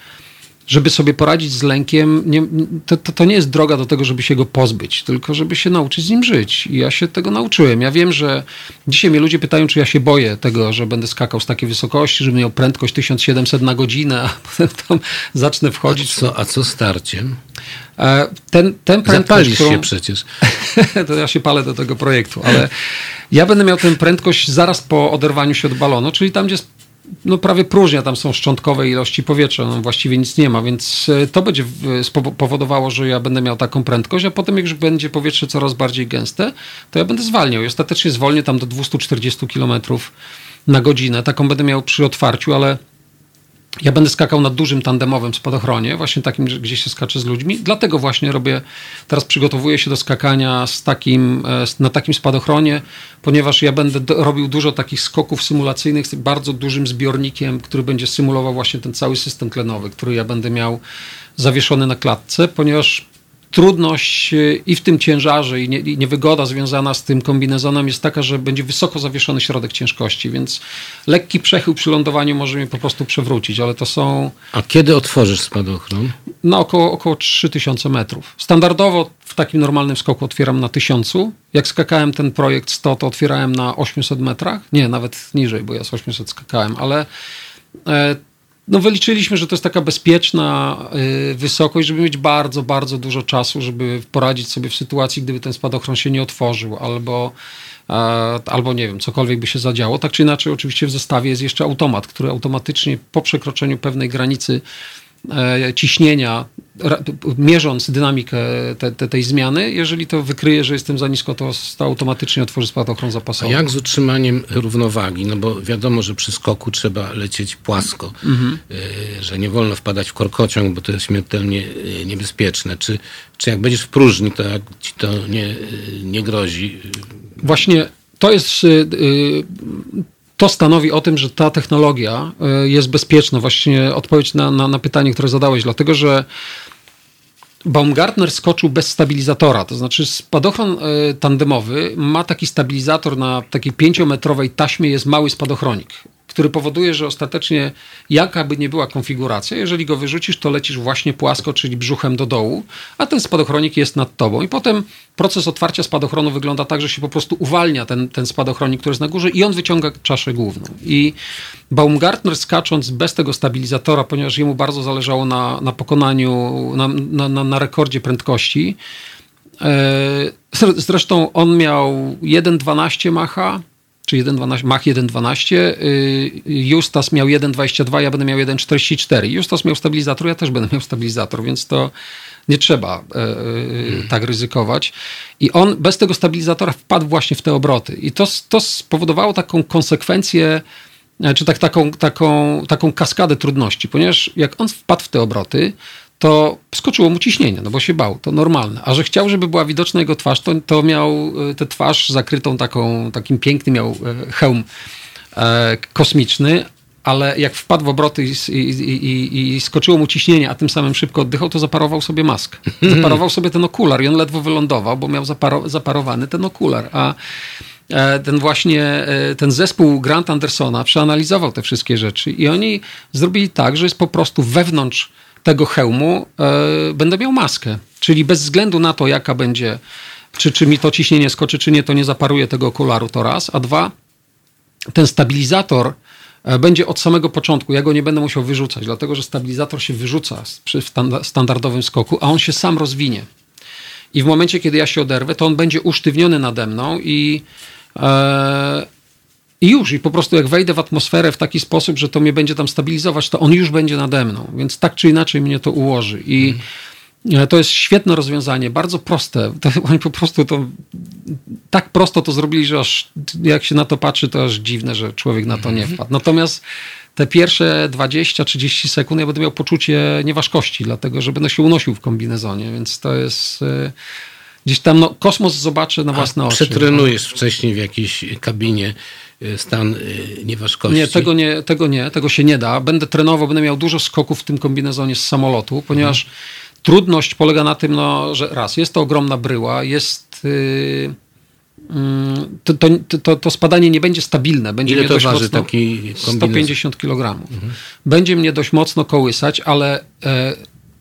żeby sobie poradzić z lękiem, nie, to, to, to, nie jest droga do tego, żeby się go pozbyć, tylko żeby się nauczyć z nim żyć. I ja się tego nauczyłem. Ja wiem, że dzisiaj mnie ludzie pytają, czy ja się boję tego, że będę skakał z takiej wysokości, że miał prędkość 1700 na godzinę, a potem tam zacznę wchodzić. A co, a co starciem? E, ten, ten prędkość, Zapalisz którą... się przecież. to ja się palę do tego projektu, ale ja będę miał tę prędkość zaraz po oderwaniu się od balonu, czyli tam, gdzie no prawie próżnia, tam są szczątkowe ilości powietrza, no właściwie nic nie ma, więc e, to będzie powodowało, że ja będę miał taką prędkość, a potem jak już będzie powietrze coraz bardziej gęste, to ja będę zwalniał i ostatecznie zwolnię tam do 240 km na godzinę. Taką będę miał przy otwarciu, ale ja będę skakał na dużym tandemowym spadochronie, właśnie takim, gdzie się skacze z ludźmi. Dlatego właśnie robię, teraz przygotowuję się do skakania z takim, e, na takim spadochronie, ponieważ ja będę do, robił dużo takich skoków symulacyjnych z bardzo dużym zbiornikiem, który będzie symulował właśnie ten cały system tlenowy, który ja będę miał zawieszony na klatce, ponieważ trudność e, i w tym ciężarze, i, nie, i niewygoda związana z tym kombinezonem jest taka, że będzie wysoko zawieszony środek ciężkości, więc lekki przechył przy lądowaniu może mnie po prostu przewrócić, ale to są... A kiedy otworzysz spadochron? Na około, około 3000 metrów. Standardowo w takim normalnym skoku otwieram na 1000. Jak skakałem ten projekt 100, to otwierałem na 800 metrach. Nie, nawet niżej, bo ja z 800 skakałem, ale... E, no wyliczyliśmy, że to jest taka bezpieczna y, wysokość, żeby mieć bardzo, bardzo dużo czasu, żeby poradzić sobie w sytuacji, gdyby ten spadochron się nie otworzył, albo, albo nie wiem, cokolwiek by się zadziało. Tak czy inaczej, oczywiście w zestawie jest jeszcze automat, który automatycznie po przekroczeniu pewnej granicy E, ciśnienia, mierząc dynamikę te, te, tej zmiany, jeżeli to wykryje, że jestem za nisko, to, to automatycznie otworzy spadochron zapasowy. A jak z utrzymaniem równowagi? No bo wiadomo, że przy skoku trzeba lecieć płasko, mhm. E, że nie wolno wpadać w korkociąg, bo to jest śmiertelnie e, niebezpieczne. Czy, czy jak będziesz w próżni, to jak ci to nie, nie grozi? Właśnie to jest to stanowi o tym, że ta technologia e, jest bezpieczna. Właśnie odpowiedź na, na, na pytanie, które zadałeś, dlatego że Baumgartner skoczył bez stabilizatora, to znaczy spadochron e, tandemowy ma taki stabilizator na takiej pięciometrowej taśmie, jest mały spadochronik który powoduje, że ostatecznie jaka by nie była konfiguracja, jeżeli go wyrzucisz, to lecisz właśnie płasko, czyli brzuchem do dołu, a ten spadochronik jest nad tobą. I potem proces otwarcia spadochronu wygląda tak, że się po prostu uwalnia ten, ten spadochronik, który jest na górze i on wyciąga czaszę główną. I Baumgartner skacząc bez tego stabilizatora, ponieważ jemu bardzo zależało na, na pokonaniu, na, na, na, na rekordzie prędkości, e, Zresztą on miał 1,12 macha, czy 1.12, Mach 1.12, y, Justas miał 1.22, ja będę miał 1.44. Justas miał stabilizator, ja też będę miał stabilizator, więc to nie trzeba e, e, tak ryzykować. I on bez tego stabilizatora wpadł właśnie w te obroty. I to, to spowodowało taką konsekwencję, e, czy tak, taką, taką, taką kaskadę trudności, ponieważ jak on wpadł w te obroty, to skoczyło mu ciśnienie, no bo się bał, to normalne. A że chciał, żeby była widoczna jego twarz, to, to miał e, tę twarz zakrytą taką, takim pięknym miał e, hełm e, kosmiczny, ale jak wpadł w obroty i, i, i, i, skoczyło mu ciśnienie, a tym samym szybko oddychał, to zaparował sobie maskę. Zaparował sobie ten okular i on ledwo wylądował, bo miał zaparo, zaparowany ten okular, a ten właśnie, ten zespół Grant Andersona przeanalizował te wszystkie rzeczy i oni zrobili tak, że jest po prostu wewnątrz tego hełmu e, będę miał maskę. Czyli bez względu na to, jaka będzie, czy, czy mi to ciśnienie skoczy, czy nie, to nie zaparuje tego okularu, to raz. A dwa, ten stabilizator e, będzie od samego początku. Ja go nie będę musiał wyrzucać, dlatego że stabilizator się wyrzuca przy standardowym skoku, a on się sam rozwinie. I w momencie, kiedy ja się oderwę, to on będzie usztywniony nade mną i, e, i już. I po prostu jak wejdę w atmosferę w taki sposób, że to mnie będzie tam stabilizować, to on już będzie nade mną. Więc tak czy inaczej mnie to ułoży. I hmm E, to jest świetne rozwiązanie, bardzo proste. To, oni po prostu to tak prosto to zrobili, że aż jak się na to patrzy, to aż dziwne, że człowiek na to nie mhm. wpadł. Natomiast te pierwsze 20-30 sekund ja będę miał poczucie nieważkości, dlatego że będę się unosił w kombinezonie, więc to jest e, gdzieś tam no, kosmos zobaczę na własne oczy. Przetrenujesz wcześniej w jakiejś kabinie stan nieważkości? Nie, tego nie, tego nie, tego się nie da. Będę trenował, będę miał dużo skoków w tym kombinezonie z samolotu, ponieważ mhm Trudność polega na tym, no, że raz, jest to ogromna bryła, jest. Yy, to, to, to, to, spadanie nie będzie stabilne. Będzie Ile to waży mocno, taki 150 kg. Mhm. Będzie mnie dość mocno kołysać, ale e,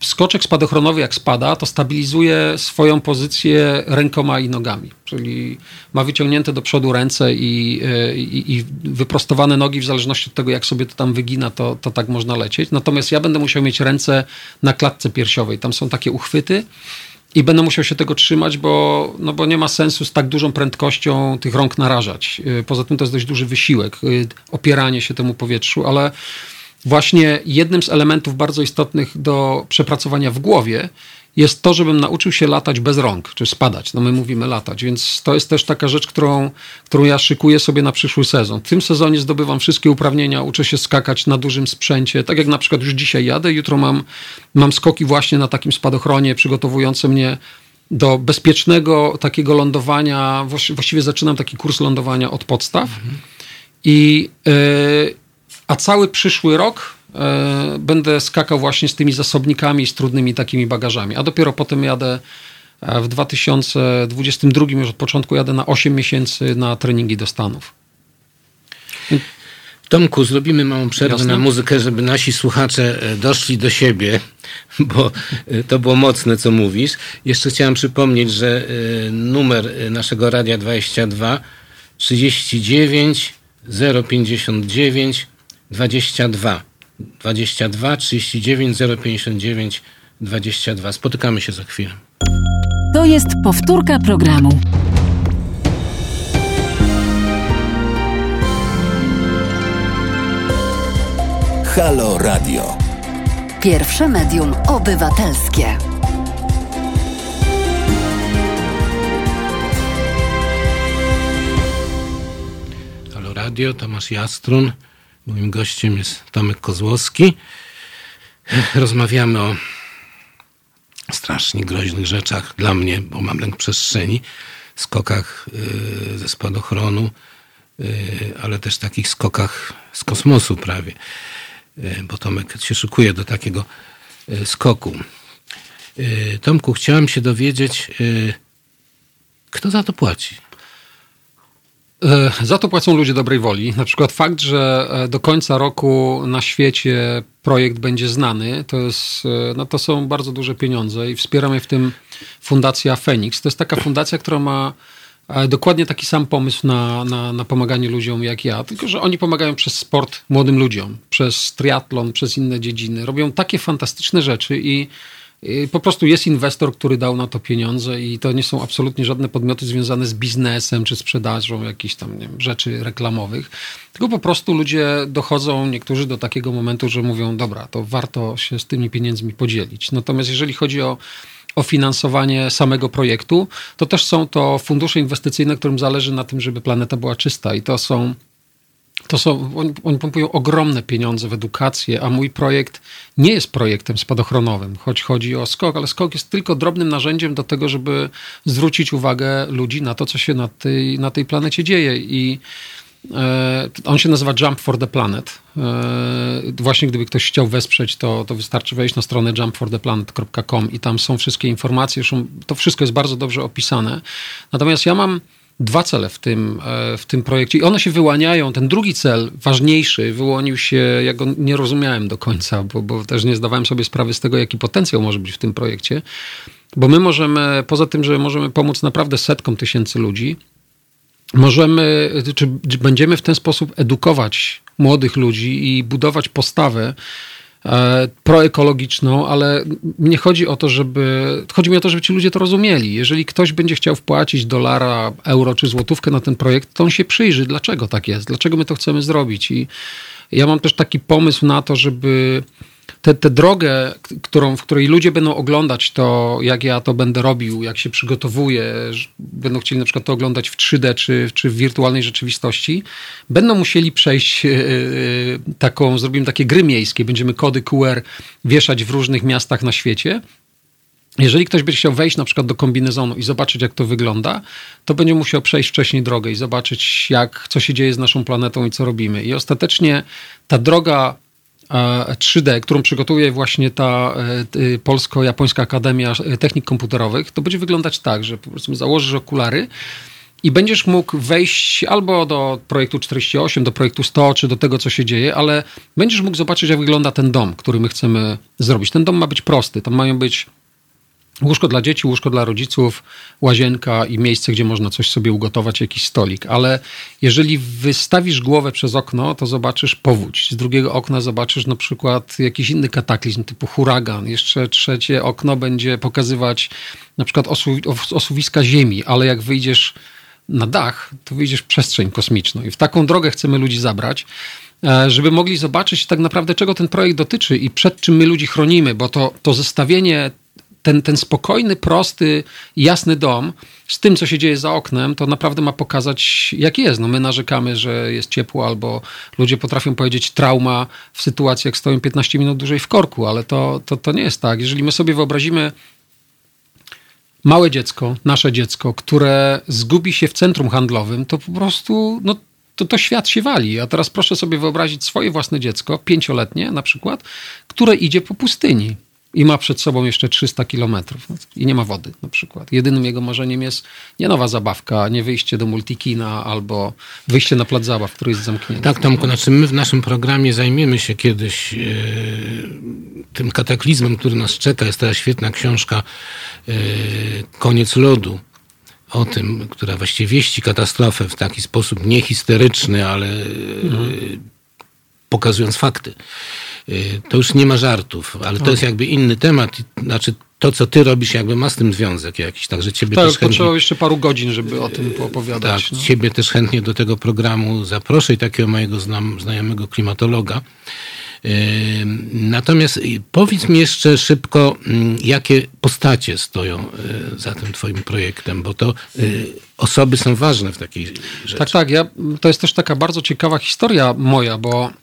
skoczek spadochronowy jak spada, to stabilizuje swoją pozycję rękoma i nogami. Czyli ma wyciągnięte do przodu ręce i, i, i, wyprostowane nogi, w zależności od tego, jak sobie to tam wygina, to, to tak można lecieć. Natomiast ja będę musiał mieć ręce na klatce piersiowej. Tam są takie uchwyty i będę musiał się tego trzymać, bo, no bo nie ma sensu z tak dużą prędkością tych rąk narażać. Poza tym to jest dość duży wysiłek, e, opieranie się temu powietrzu, ale właśnie jednym z elementów bardzo istotnych do przepracowania w głowie jest to, żebym nauczył się latać bez rąk, czy spadać. No my mówimy latać, więc to jest też taka rzecz, którą, którą ja szykuję sobie na przyszły sezon. W tym sezonie zdobywam wszystkie uprawnienia, uczę się skakać na dużym sprzęcie, tak jak na przykład już dzisiaj jadę, jutro mam, mam skoki właśnie na takim spadochronie przygotowujące mnie do bezpiecznego takiego lądowania. Właściwie zaczynam taki kurs lądowania od podstaw. Mhm. I, yy, a cały przyszły rok e, będę skakał właśnie z tymi zasobnikami, z trudnymi takimi bagażami. A dopiero potem jadę e, w 2022 już od początku jadę na 8 miesięcy na treningi do Stanów. Tomku, zrobimy małą przerwę Jasne. na muzykę, żeby nasi słuchacze e, doszli do siebie, bo to było mocne, co mówisz. Jeszcze chciałem przypomnieć, że numer naszego Radia 22 39 059 22. 22 39 059 22. Spotykamy się za chwilę. To jest powtórka programu. Halo Radio. Pierwsze medium obywatelskie. Halo Radio, Tomasz Jastrun. Moim gościem jest Tomek Kozłowski. Rozmawiamy o strasznie groźnych rzeczach dla mnie, bo mam lęk przestrzeni, skokach y, ze spadochronu, y, ale też takich skokach z kosmosu prawie, y, bo Tomek się szykuje do takiego skoku. Tomku, chciałem się dowiedzieć, kto za to płaci? E, za to płacą ludzie dobrej woli. Na przykład fakt, że e, do końca roku na świecie projekt będzie znany, to, jest, e, no to są bardzo duże pieniądze i wspieramy w tym Fundacja Phoenix. To jest taka fundacja, która ma dokładnie taki sam pomysł na, na, na pomaganie ludziom jak ja, tylko że oni pomagają przez sport młodym ludziom, przez triatlon, przez inne dziedziny. Robią takie fantastyczne rzeczy i po prostu jest inwestor, który dał na to pieniądze i to nie są absolutnie żadne podmioty związane z biznesem czy sprzedażą jakichś tam wiem, rzeczy reklamowych, tylko po prostu ludzie dochodzą niektórzy do takiego momentu, że mówią, dobra, to warto się z tymi pieniędzmi podzielić. Natomiast jeżeli chodzi o o finansowanie samego projektu, to też są to fundusze inwestycyjne, którym zależy na tym, żeby planeta była czysta i to są to są, oni, oni pompują ogromne pieniądze w edukację, a mój projekt nie jest projektem spadochronowym, choć chodzi o skok, ale skok jest tylko drobnym narzędziem do tego, żeby zwrócić uwagę ludzi na to, co się na tej, na tej planecie dzieje. I e, on się nazywa Jump for the Planet. E, właśnie gdyby ktoś chciał wesprzeć, to, to wystarczy wejść na stronę jumpfortheplanet.com i tam są wszystkie informacje. To wszystko jest bardzo dobrze opisane. Natomiast ja mam dwa cele w tym, e, w tym projekcie i one się wyłaniają. Ten drugi cel, ważniejszy, wyłonił się, ja go nie rozumiałem do końca, bo, bo też nie zdawałem sobie sprawy z tego, jaki potencjał może być w tym projekcie. Bo my możemy, poza tym, że możemy pomóc naprawdę setkom tysięcy ludzi, możemy, czy będziemy w ten sposób edukować młodych ludzi i budować postawę proekologiczną, ale nie chodzi o to, żeby. Chodzi mi o to, żeby ci ludzie to rozumieli. Jeżeli ktoś będzie chciał wpłacić dolara, euro czy złotówkę na ten projekt, to on się przyjrzy, dlaczego tak jest, dlaczego my to chcemy zrobić. I ja mam też taki pomysł na to, żeby tę, drogę, którą, w której ludzie będą oglądać to, jak ja to będę robił, jak się przygotowuję, będą chcieli na przykład to oglądać w 3D czy, czy w wirtualnej rzeczywistości, będą musieli przejść yy, taką, zrobimy takie gry miejskie, będziemy kody QR wieszać w różnych miastach na świecie. Jeżeli ktoś będzie chciał wejść na przykład do kombinezonu i zobaczyć, jak to wygląda, to będzie musiał przejść wcześniej drogę i zobaczyć, jak, co się dzieje z naszą planetą i co robimy. I ostatecznie ta droga 3D, którą przygotuje właśnie ta e, Polsko-Japońska Akademia Technik Komputerowych, to będzie wyglądać tak, że po prostu założysz okulary i będziesz mógł wejść albo do projektu 48, do projektu 100, czy do tego, co się dzieje, ale będziesz mógł zobaczyć, jak wygląda ten dom, który my chcemy zrobić. Ten dom ma być prosty, tam mają być Łóżko dla dzieci, łóżko dla rodziców, łazienka i miejsce, gdzie można coś sobie ugotować, jakiś stolik. Ale jeżeli wystawisz głowę przez okno, to zobaczysz powódź. Z drugiego okna zobaczysz na przykład jakiś inny kataklizm typu huragan. Jeszcze trzecie okno będzie pokazywać na przykład osu, osuwiska Ziemi, ale jak wyjdziesz na dach, to wyjdziesz w przestrzeń kosmiczną. I w taką drogę chcemy ludzi zabrać e, żeby mogli zobaczyć tak naprawdę, czego ten projekt dotyczy i przed czym my ludzi chronimy, bo to, to zestawienie ten, ten spokojny, prosty, jasny dom z tym, co się dzieje za oknem, to naprawdę ma pokazać, jak jest. No my narzekamy, że jest ciepło, albo ludzie potrafią powiedzieć trauma w sytuacji, jak stoją 15 minut dłużej w korku, ale to, to, to nie jest tak. Jeżeli my sobie wyobrazimy małe dziecko, nasze dziecko, które zgubi się w centrum handlowym, to po prostu no, to, to świat się wali. A teraz proszę sobie wyobrazić swoje własne dziecko, pięcioletnie na przykład, które idzie po pustyni i ma przed sobą jeszcze 300 kilometrów i nie ma wody na przykład. Jedynym jego marzeniem jest nie nowa zabawka, nie wyjście do multikina albo wyjście na plac zabaw, który jest zamknięty. Tak, Tomku, znaczy my w naszym programie zajmiemy się kiedyś e, tym kataklizmem, który nas czeka. Jest teraz świetna książka e, Koniec lodu o tym, która właściwie wieści katastrofę w taki sposób niehisteryczny, ale e, mhm. Pokazując fakty. Y, to już nie ma żartów, ale to jest jakby inny temat. Znaczy, to, co ty robisz, jakby ma z tym związek jakiś, także ciebie tak, też chętnie... potrzeba jeszcze paru godzin, żeby o tym opowiadać. Tak, no. ciebie też chętnie do tego programu zaproszę i takiego mojego znam, znajomego klimatologa. Y, natomiast y, powiedz mi jeszcze szybko, mm, jakie postacie stoją za tym twoim projektem, bo to osoby są ważne w takiej rzeczy. Tak, tak. Ja, to jest też taka bardzo ciekawa historia moja, bo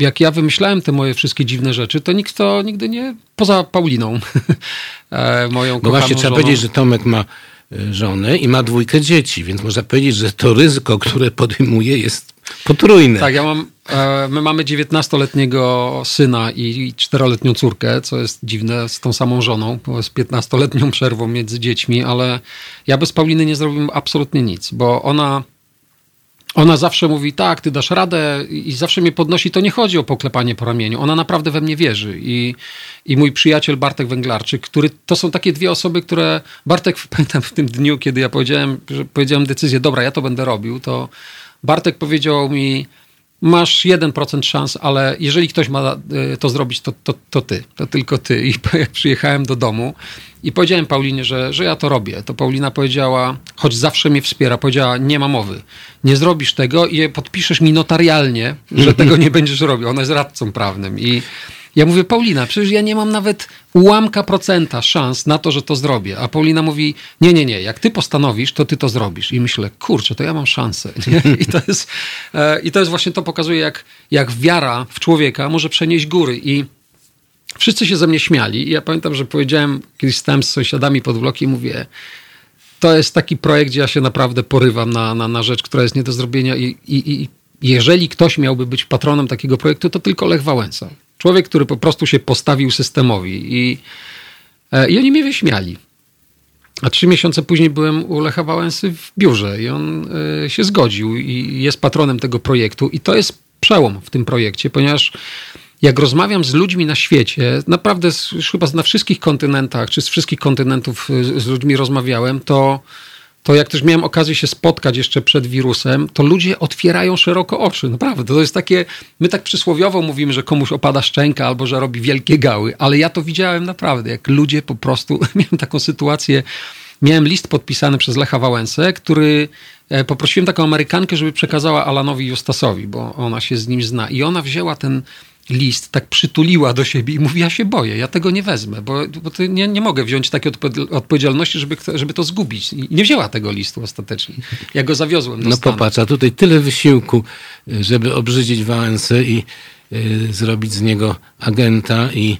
jak ja wymyślałem te moje wszystkie dziwne rzeczy, to nikt to nigdy nie, poza Pauliną, e, moją No właśnie, trzeba żoną. powiedzieć, że Tomek ma e, żonę i ma dwójkę dzieci, więc można powiedzieć, że to ryzyko, które podejmuje jest potrójne. Tak, ja mam, my mamy 19-letniego syna i 4-letnią córkę, co jest dziwne z tą samą żoną, bo z 15-letnią przerwą między dziećmi, ale ja bez Pauliny nie zrobiłem absolutnie nic, bo ona ona zawsze mówi, tak, ty dasz radę i zawsze mnie podnosi. To nie chodzi o poklepanie po ramieniu. Ona naprawdę we mnie wierzy. I, i mój przyjaciel Bartek Węglarczyk, który, to są takie dwie osoby, które, Bartek, pamiętam w tym dniu, kiedy ja powiedziałem, że powiedziałem decyzję, dobra, ja to będę robił, to Bartek powiedział mi, masz 1% szans, ale jeżeli ktoś ma e, to zrobić, to, to, to ty, to tylko ty. I jak przyjechałem do domu i powiedziałem Paulinie, że, że ja to robię, to Paulina powiedziała, choć zawsze mnie wspiera, powiedziała, nie ma mowy, nie zrobisz tego i podpiszesz mi notarialnie, że tego nie będziesz robił. Ona jest radcą prawnym i ja mówię, Paulina, przecież ja nie mam nawet ułamka procenta szans na to, że to zrobię. A Paulina mówi, nie, nie, nie, jak ty postanowisz, to ty to zrobisz. I myślę, kurczę, to ja mam szansę. I to jest, e, i to jest właśnie to pokazuje, jak, jak wiara w człowieka może przenieść góry. I wszyscy się ze mnie śmiali. I ja pamiętam, że powiedziałem, kiedyś stałem z sąsiadami pod i mówię, to jest taki projekt, gdzie ja się naprawdę porywam na, na, na rzecz, która jest nie do zrobienia i, i, i jeżeli ktoś miałby być patronem takiego projektu, to tylko Lech Wałęsa. Człowiek, który po prostu się postawił systemowi i, e, i oni mnie wyśmiali. A trzy miesiące później byłem u Lecha Wałęsy w biurze i on e, się zgodził i jest patronem tego projektu. I to jest przełom w tym projekcie, ponieważ jak rozmawiam z ludźmi na świecie, naprawdę chyba na wszystkich kontynentach, czy z wszystkich kontynentów z ludźmi rozmawiałem, to to jak też miałem okazję się spotkać jeszcze przed wirusem, to ludzie otwierają szeroko oczy, naprawdę. To jest takie, my tak przysłowiowo mówimy, że komuś opada szczęka albo że robi wielkie gały, ale ja to widziałem naprawdę, jak ludzie po prostu, miałem taką sytuację, miałem list podpisany przez Lecha Wałęsę, który e, poprosiłem taką Amerykankę, żeby przekazała Alanowi Justasowi, bo ona się z nim zna i ona wzięła ten list, tak przytuliła do siebie i mówi, ja się boję, ja tego nie wezmę, bo, bo nie, nie mogę wziąć takiej odpowiedzialności, żeby, żeby to zgubić. I nie wzięła tego listu ostatecznie. Ja go zawiozłem do No Stanów. popatrz, a tutaj tyle wysiłku, żeby obrzydzić Wałęsę i y, zrobić z niego agenta i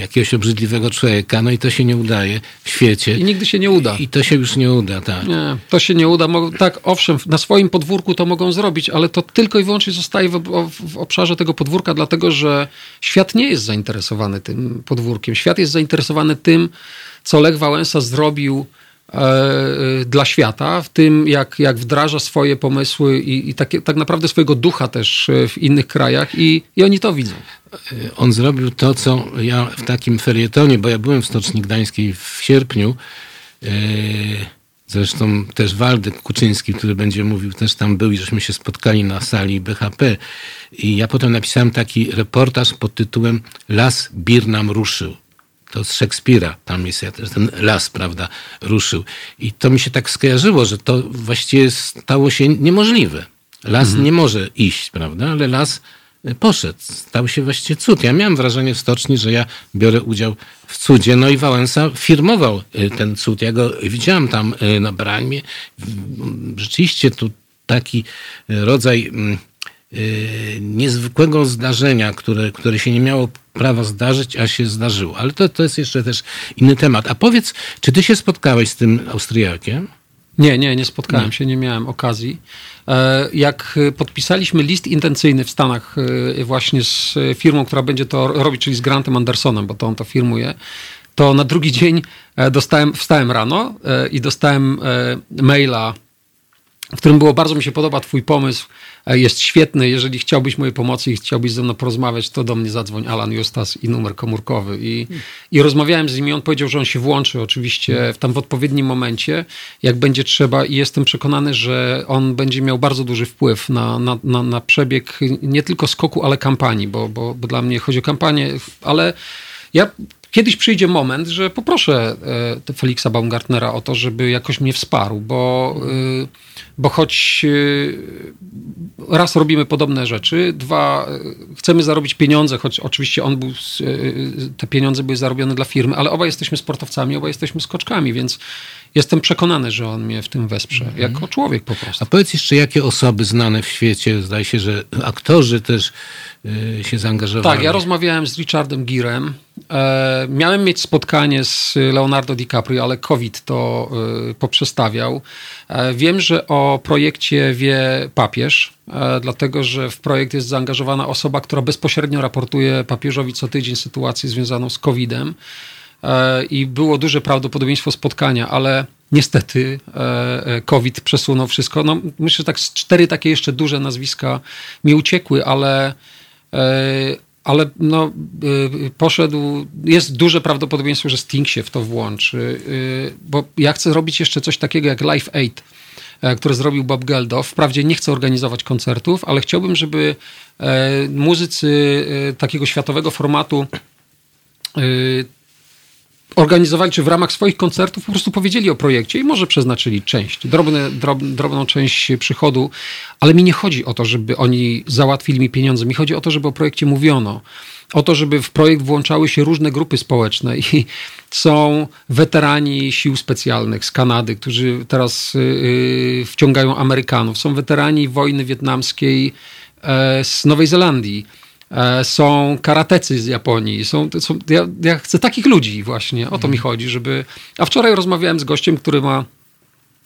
jakiegoś obrzydliwego człowieka, no i to się nie udaje w świecie. I nigdy się nie uda. I to się już nie uda, tak. Nie, to się nie uda. Tak, owszem, na swoim podwórku to mogą zrobić, ale to tylko i wyłącznie zostaje w, w, obszarze tego podwórka, dlatego że świat nie jest zainteresowany tym podwórkiem. Świat jest zainteresowany tym, co Lech Wałęsa zrobił dla świata, w tym jak, jak wdraża swoje pomysły i, i takie, tak naprawdę swojego ducha też e, w innych krajach i, i oni to widzą. on zrobił to, co ja w takim ferietonie, bo ja byłem w Stoczni Gdańskiej w sierpniu, e, zresztą też Waldek Kuczyński, który będzie mówił, też tam był i żeśmy się spotkali na sali BHP i ja potem napisałem taki reportaż pod tytułem Las Bir nam ruszył. To z Szekspira, tam jest ten las, prawda, ruszył. I to mi się tak skojarzyło, że to właściwie stało się niemożliwe. Las nie może iść, prawda, ale las poszedł. Stał się właściwie cud. Ja miałem wrażenie w stoczni, że ja biorę udział w cudzie. No i Wałęsa firmował y, ten cud. Ja go widziałem tam y, na bramie. Rzeczywiście tu taki y, rodzaj mm, y, niezwykłego zdarzenia, które, które się nie miało prawa zdarzyć, a się zdarzyło. Ale to, to jest jeszcze też inny temat. A powiedz, czy ty się spotkałeś z tym Austriakiem? Nie, nie, nie spotkałem się, nie miałem okazji. E, Jak podpisaliśmy list intencyjny w Stanach e, właśnie z firmą, która będzie to robić, czyli z Grantem Andersonem, bo to on to firmuje, to na drugi dzień e, dostałem, wstałem rano e, i dostałem maila, w którym było bardzo mi się podoba twój pomysł, e, jest świetny, jeżeli chciałbyś mojej pomocy i chciałbyś ze mną porozmawiać, to do mnie zadzwoń Alan Justas i numer komórkowy. I, i rozmawiałem z nim i on powiedział, że on się włączy oczywiście w tam w odpowiednim momencie, jak będzie trzeba i jestem przekonany, że on będzie miał bardzo duży wpływ na, na, na, na przebieg nie tylko skoku, ale kampanii, bo, bo, bo dla mnie chodzi o kampanię, ale ja Kiedyś przyjdzie moment, że poproszę e, Feliksa Baumgartnera o to, żeby jakoś mnie wsparł, bo, y, bo choć y, raz robimy podobne rzeczy, dwa y, chcemy zarobić pieniądze, choć oczywiście on był, y, te pieniądze były zarobione dla firmy, ale obaj jesteśmy sportowcami, obaj jesteśmy skoczkami, więc jestem przekonany, że on mnie w tym wesprze, jako człowiek po prostu. A powiedz jeszcze, jakie osoby znane w świecie, zdaje się, że aktorzy też się zaangażowali. Tak, ja rozmawiałem z Richardem Girem. E, miałem mieć spotkanie z Leonardo DiCaprio, ale COVID to e, poprzestawiał. E, wiem, że o projekcie wie papież, e, dlatego że w projekt jest zaangażowana osoba, która bezpośrednio raportuje papieżowi co tydzień sytuację związaną z COVID-em. I było duże prawdopodobieństwo spotkania, ale niestety COVID przesunął wszystko. No, myślę, że tak cztery takie jeszcze duże nazwiska mi uciekły, ale ale no, y, poszedł, jest duże prawdopodobieństwo, że Sting się w to włączy, y, bo ja chcę robić jeszcze coś takiego jak Live Aid, e, które zrobił Bob Geldof. Wprawdzie nie chcę organizować koncertów, ale chciałbym, żeby e, muzycy e, takiego światowego formatu e, organizowali, czy w ramach swoich koncertów po prostu powiedzieli o projekcie i może przeznaczyli część, drobne, drob, drobną część przychodu, ale mi nie chodzi o to, żeby oni załatwili mi pieniądze, mi chodzi o to, żeby o projekcie mówiono, o to, żeby w projekt włączały się różne grupy społeczne i są weterani sił specjalnych z Kanady, którzy teraz yy, wciągają Amerykanów, są weterani wojny wietnamskiej e, z Nowej Zelandii, są karatecy z Japonii. Są, są, ja, ja chcę takich ludzi właśnie, o to mi chodzi, żeby... A wczoraj rozmawiałem z gościem, który ma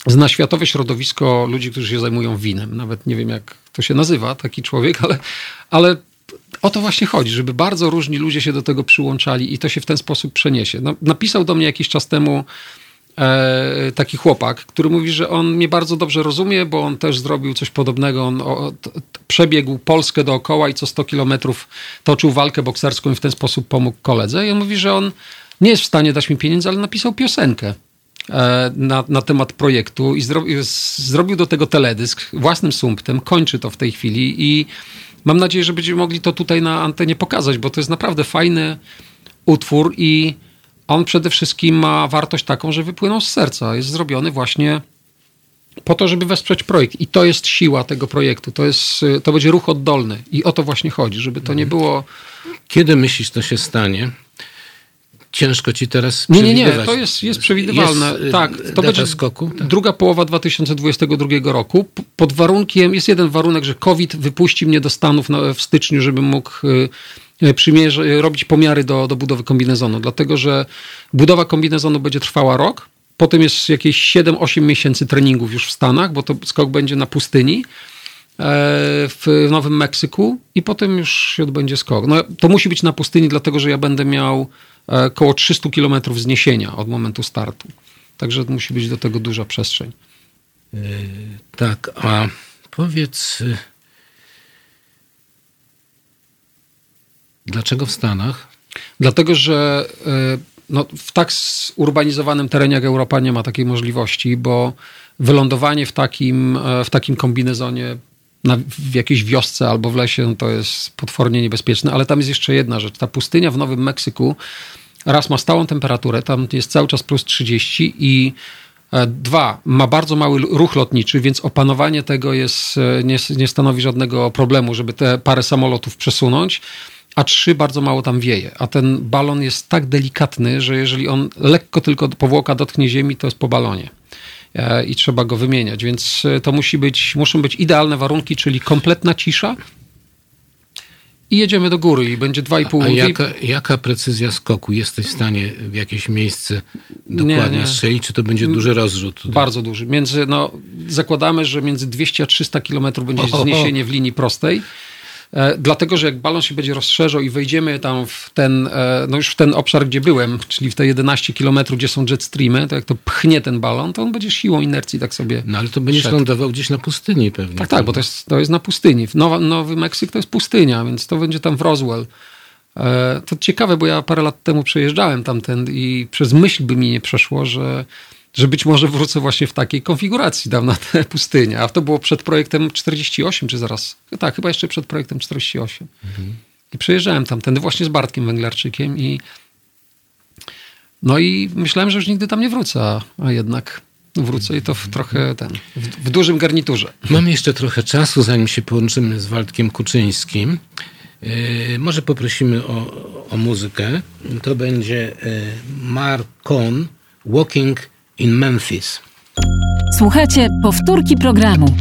zna światowe środowisko ludzi, którzy się zajmują winem. Nawet nie wiem, jak to się nazywa, taki człowiek, ale, ale o to właśnie chodzi, żeby bardzo różni ludzie się do tego przyłączali i to się w ten sposób przeniesie. No, napisał do mnie jakiś czas temu e, taki chłopak, który mówi, że on mnie bardzo dobrze rozumie, bo on też zrobił coś podobnego. On przebiegł Polskę dookoła i co 100 kilometrów toczył walkę bokserską i w ten sposób pomógł koledze. I on mówi, że on nie jest w stanie dać mi pieniędzy, ale napisał piosenkę. e, na, na temat projektu i zrobił, zrobił do tego teledysk własnym sumptem, kończy to w tej chwili i mam nadzieję, że będziemy mogli to tutaj na antenie pokazać, bo to jest naprawdę fajny utwór i on przede wszystkim ma wartość taką, że wypłynął z serca. Jest zrobiony właśnie po to, żeby wesprzeć projekt. I to jest siła tego projektu. To, jest, to będzie ruch oddolny. I o to właśnie chodzi, żeby to nie było... Kiedy myślisz, to się stanie? Ciężko ci teraz Nie, nie, nie, to jest, jest przewidywalne. Jest, y, tak, to będzie skoku? Tak. druga połowa 2022 roku. Pod warunkiem, jest jeden warunek, że COVID wypuści mnie do Stanów w styczniu, żebym mógł y, przymierz, robić pomiary do, do budowy kombinezonu. Dlatego, że budowa kombinezonu będzie trwała rok. Potem jest jakieś 7-8 miesięcy treningów już w Stanach, bo to skok będzie na pustyni e, w Nowym Meksyku i potem już się odbędzie skok. No, to musi być na pustyni, dlatego że ja będę miał około 300 km zniesienia od momentu startu. Także musi być do tego duża przestrzeń. Yy, tak, a powiedz, dlaczego w Stanach? Dlatego, że y, no, w tak zurbanizowanym terenie jak Europa nie ma takiej możliwości, bo wylądowanie w takim, e, w takim kombinezonie na, w jakiejś wiosce albo w lesie, no to jest potwornie niebezpieczne. Ale tam jest jeszcze jedna rzecz. Ta pustynia w Nowym Meksyku raz ma stałą temperaturę, tam jest cały czas plus 30 i e, Dwa, ma bardzo mały ruch lotniczy, więc opanowanie tego jest, e, nie, nie stanowi żadnego problemu, żeby te parę samolotów przesunąć. A trzy, bardzo mało tam wieje. A ten balon jest tak delikatny, że jeżeli on lekko tylko powłoka dotknie ziemi, to jest po balonie. E, i trzeba go wymieniać. Więc e, to musi być, muszą być idealne warunki, czyli kompletna cisza. I jedziemy do góry i będzie 2,5 A jaka, jaka precyzja skoku? Jesteś w stanie w jakieś miejsce dokładnie nie, nie. strzelić, czy to będzie duży rozrzut? Tutaj? Bardzo duży. Między, no, zakładamy, że między 200 a 300 km będzie zniesienie w linii prostej. E, dlatego, że jak balon się będzie rozszerzał i wejdziemy tam w ten, e, no już w ten obszar, gdzie byłem, czyli w te 11 km, gdzie są jetstreamy, to jak to pchnie ten balon, to on będzie siłą inercji tak sobie No ale to będziesz szedł. lądował gdzieś na pustyni pewnie. Tak, tak, bo to jest, to jest na pustyni. Nowa, Nowy Meksyk to jest pustynia, więc to będzie tam w Roswell. E, to ciekawe, bo ja parę lat temu przejeżdżałem tamten i przez myśl by mi nie przeszło, że że być może wrócę właśnie w takiej konfiguracji tam na tę pustynię. A to było przed projektem 48, czy zaraz? Tak, chyba jeszcze przed projektem 48. Mhm. I przejeżdżałem tam, ten właśnie z Bartkiem Węglarczykiem i no i myślałem, że już nigdy tam nie wrócę, a jednak wrócę i to w trochę ten, w, w dużym garniturze. Mamy jeszcze trochę czasu, zanim się połączymy z Waldkiem Kuczyńskim. Yy, może poprosimy o, o muzykę. To będzie yy, Marcon Walking in Memphis. Słuchajcie powtórki programu.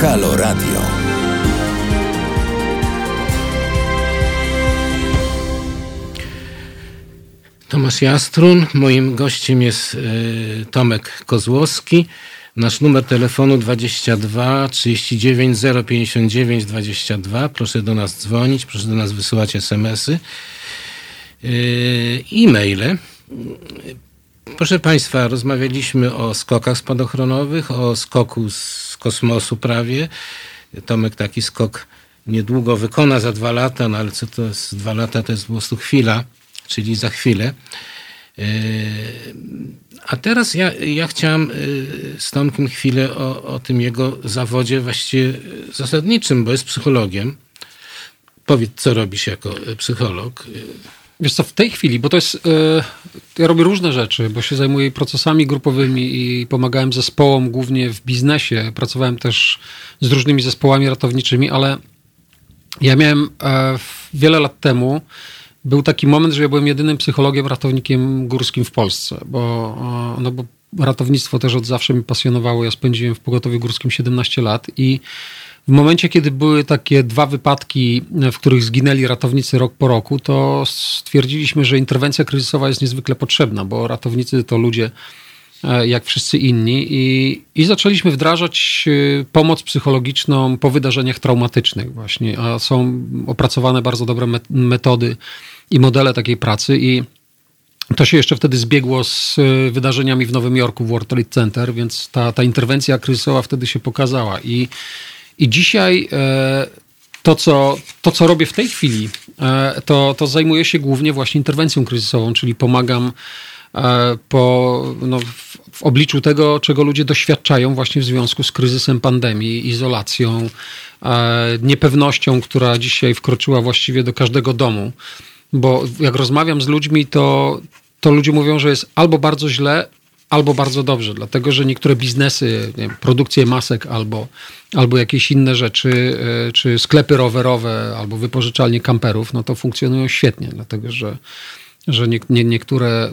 Halo Radio. Tomasz Jastrun, moim gościem jest y, Tomek Kozłowski. Nasz numer telefonu 22 39 059 22. Proszę do nas dzwonić, proszę do nas wysyłać smsy. Yy, e-maile. Proszę Państwa, rozmawialiśmy o skokach spadochronowych, o skoku z kosmosu prawie. Tomek taki skok niedługo wykona za dwa lata, no ale co to jest dwa lata, to jest po prostu chwila, czyli za chwilę. Yy, a teraz ja, ja chciałem yy, z Tomkiem chwilę o, o tym jego zawodzie właściwie zasadniczym, bo jest psychologiem. Powiedz, co robisz jako psycholog? Wiesz co, w tej chwili, bo to jest. Yy, ja robię różne rzeczy, bo się zajmuję procesami grupowymi i pomagałem zespołom głównie w biznesie. Pracowałem też z różnymi zespołami ratowniczymi, ale ja miałem e, wiele lat temu. Był taki moment, że ja byłem jedynym psychologiem, ratownikiem górskim w Polsce, bo, e, no bo ratownictwo też od zawsze mnie pasjonowało. Ja spędziłem w pogotowiu górskim 17 lat i w momencie, kiedy były takie dwa wypadki, w których zginęli ratownicy rok po roku, to stwierdziliśmy, że interwencja kryzysowa jest niezwykle potrzebna, bo ratownicy to ludzie e, jak wszyscy inni i, i zaczęliśmy wdrażać e, pomoc psychologiczną po wydarzeniach traumatycznych właśnie, a są opracowane bardzo dobre metody i modele takiej pracy i to się jeszcze wtedy zbiegło z e, wydarzeniami w Nowym Jorku w World Trade Center, więc ta, ta interwencja kryzysowa wtedy się pokazała i i dzisiaj e, to, co, to, co robię w tej chwili, e, to, to zajmuję się głównie właśnie interwencją kryzysową, czyli pomagam e, po, no, w, w obliczu tego, czego ludzie doświadczają właśnie w związku z kryzysem pandemii, izolacją, niepewnością, która dzisiaj wkroczyła właściwie do każdego domu. Bo jak rozmawiam z ludźmi, to, to ludzie mówią, że jest albo bardzo źle, albo bardzo dobrze, dlatego że niektóre biznesy, nie wiem, produkcje masek albo, albo jakieś inne rzeczy, e, czy sklepy rowerowe, albo wypożyczalnie kamperów, no to funkcjonują świetnie, dlatego że, że nie, nie, niektóre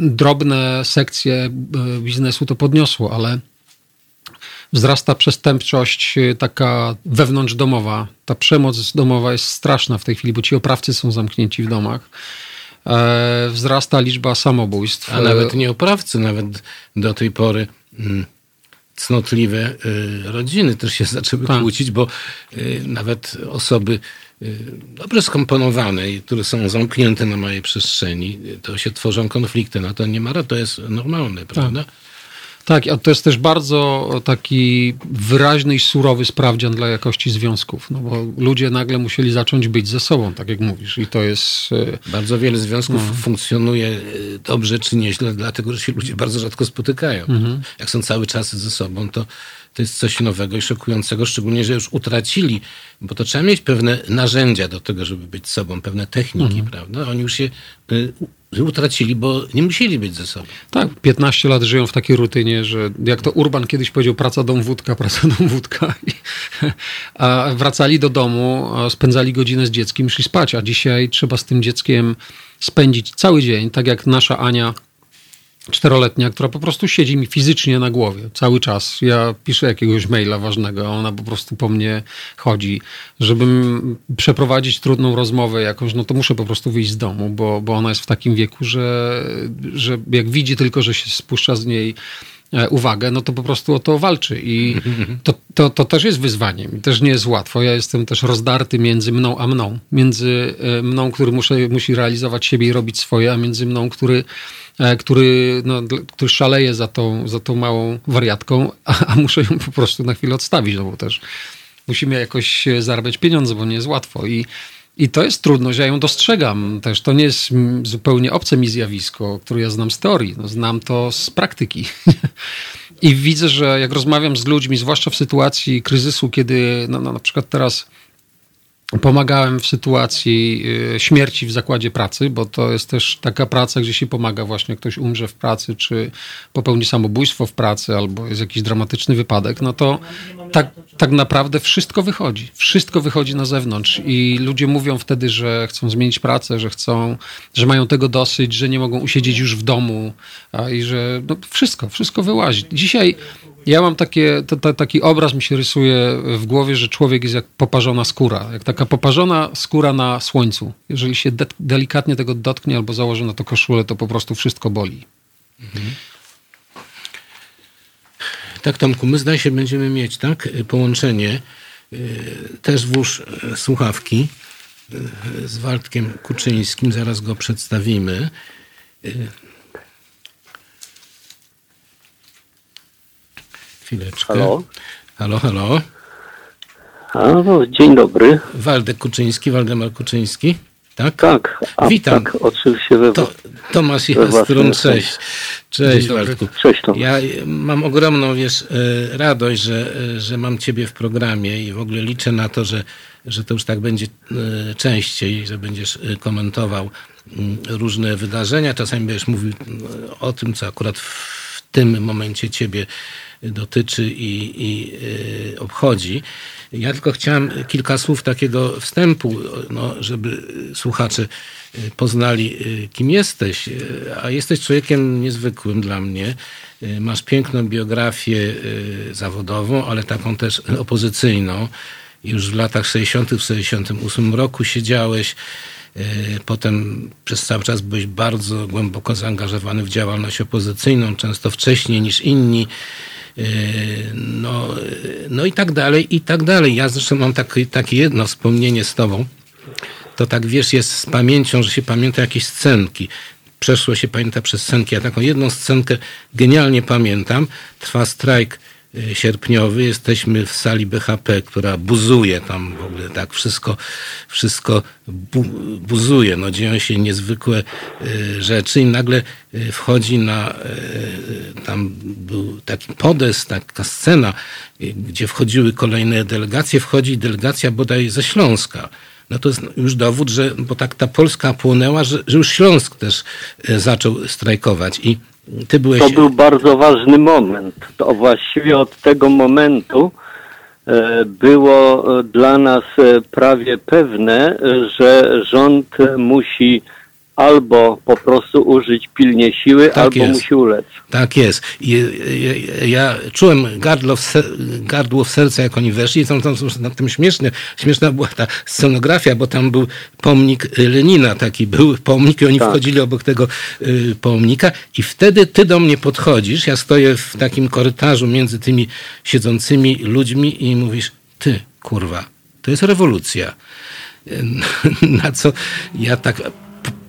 drobne sekcje e, biznesu to podniosło, ale wzrasta przestępczość e, taka wewnątrzdomowa. Ta przemoc domowa jest straszna w tej chwili, bo ci oprawcy są zamknięci w domach. E, wzrasta liczba samobójstw. A nawet nie oprawcy, nawet do tej pory mm, cnotliwe y, rodziny też się zaczęły Tak. kłócić, bo y, nawet osoby y, dobrze skomponowane, i które są zamknięte na małej przestrzeni, to się tworzą konflikty. No to nie ma, to jest normalne, prawda? Tak, a to jest też bardzo taki wyraźny i surowy sprawdzian dla jakości związków, no bo ludzie nagle musieli zacząć być ze sobą, tak jak mówisz, i to jest... e, Bardzo wiele związków No. funkcjonuje y, dobrze czy nieźle, dlatego że się ludzie bardzo rzadko spotykają. Mhm. Jak są cały czas ze sobą, to, to jest coś nowego i szokującego, szczególnie, że już utracili, bo to trzeba mieć pewne narzędzia do tego, żeby być sobą, pewne techniki, Mhm. prawda? Oni już się u- utracili, bo nie musieli być ze sobą. Tak, 15 lat żyją w takiej rutynie, że jak to Urban kiedyś powiedział, praca, dom, wódka, praca, dom, wódka. A wracali do domu, spędzali godzinę z dzieckiem, szli spać, a dzisiaj trzeba z tym dzieckiem spędzić cały dzień, tak jak nasza Ania czteroletnia, która po prostu siedzi mi fizycznie na głowie cały czas. Ja piszę jakiegoś maila ważnego, a ona po prostu po mnie chodzi. Żebym przeprowadzić trudną rozmowę jakąś, no to muszę po prostu wyjść z domu, bo, bo ona jest w takim wieku, że, że jak widzi tylko, że się spuszcza z niej e, uwagę, no to po prostu o to walczy i to, to, to też jest wyzwaniem i też nie jest łatwo. Ja jestem też rozdarty między mną a mną. Między e, mną, który muszę, musi realizować siebie i robić swoje, a między mną, który, który, no, który szaleje za tą, za tą małą wariatką, a, a muszę ją po prostu na chwilę odstawić, no bo też musimy jakoś e, zarabiać pieniądze, bo nie jest łatwo i i to jest trudność, ja ją dostrzegam też. To nie jest zupełnie obce mi zjawisko, które ja znam z teorii. No, znam to z praktyki. I widzę, że jak rozmawiam z ludźmi, zwłaszcza w sytuacji kryzysu, kiedy no, no, na przykład teraz pomagałem w sytuacji y, śmierci w zakładzie pracy, bo to jest też taka praca, gdzie się pomaga właśnie, ktoś umrze w pracy, czy popełni samobójstwo w pracy, albo jest jakiś dramatyczny wypadek, no to tak, tak naprawdę wszystko wychodzi. Wszystko wychodzi na zewnątrz i ludzie mówią wtedy, że chcą zmienić pracę, że chcą, że mają tego dosyć, że nie mogą usiedzieć już w domu i że no, wszystko, wszystko wyłazi. Dzisiaj ja mam takie, to, to, taki obraz mi się rysuje w głowie, że człowiek jest jak poparzona skóra, jak taka poparzona skóra na słońcu. Jeżeli się de- delikatnie tego dotknie albo założy na to koszulę, to po prostu wszystko boli. Tak, Tomku, my zdaje się będziemy mieć, tak, połączenie. y, Też włóż y, słuchawki y, z Waldkiem Kuczyńskim, zaraz go przedstawimy. Y, Chwileczkę. Halo? Halo, halo. A, no, dzień dobry. Waldek Kuczyński, Waldemar Kuczyński. Tak? Tak, a, Witam. tak, oczywiście we To Tomasz Jastrun, cześć. Cześć. Waldku. Cześć Tomasz. Ja y, mam ogromną wiesz, y, radość, że, y, że mam ciebie w programie i w ogóle liczę na to, że, że to już tak będzie częściej, że będziesz komentował mm, różne wydarzenia. Czasami będziesz mówił o tym, co akurat w tym momencie ciebie dotyczy i, i y, obchodzi. Ja tylko chciałem kilka słów takiego wstępu, no, żeby słuchacze y, poznali, y, kim jesteś. A jesteś człowiekiem niezwykłym dla mnie. Masz piękną biografię zawodową, ale taką też opozycyjną. Już w latach 60., w 68 roku siedziałeś. Potem przez cały czas byłeś bardzo głęboko zaangażowany w działalność opozycyjną, często wcześniej niż inni. Yy, No, yy, no i tak dalej, i tak dalej. Ja zresztą mam takie, takie jedno wspomnienie z tobą. To tak wiesz, jest z pamięcią, że się pamięta jakieś scenki. Przeszło się pamięta przez scenki. Ja taką jedną scenkę genialnie pamiętam. Trwa strajk sierpniowy. Jesteśmy w sali BHP, która buzuje tam w ogóle tak wszystko, wszystko bu, buzuje. No, dzieją się niezwykłe y, rzeczy i nagle y, wchodzi na, tam był taki podest, taka scena, gdzie wchodziły kolejne delegacje. Wchodzi delegacja bodaj ze Śląska no to jest już dowód, że, bo tak ta Polska płonęła, że, że już Śląsk też zaczął strajkować i ty byłeś... To był bardzo ważny moment. To właściwie od tego momentu e, było dla nas e, prawie pewne, że rząd musi albo po prostu użyć pilnie siły, tak albo jest. musi ulec. Tak jest. I, ja, ja czułem gardło w, ser, gardło w serce, jak oni weszli. Tam, tam, na tym śmieszne, śmieszna była ta scenografia, bo tam był pomnik Lenina, taki był pomnik i oni tak. wchodzili obok tego y, pomnika i wtedy ty do mnie podchodzisz, ja stoję w takim korytarzu między tymi siedzącymi ludźmi i mówisz, ty, kurwa, to jest rewolucja. Na co ja tak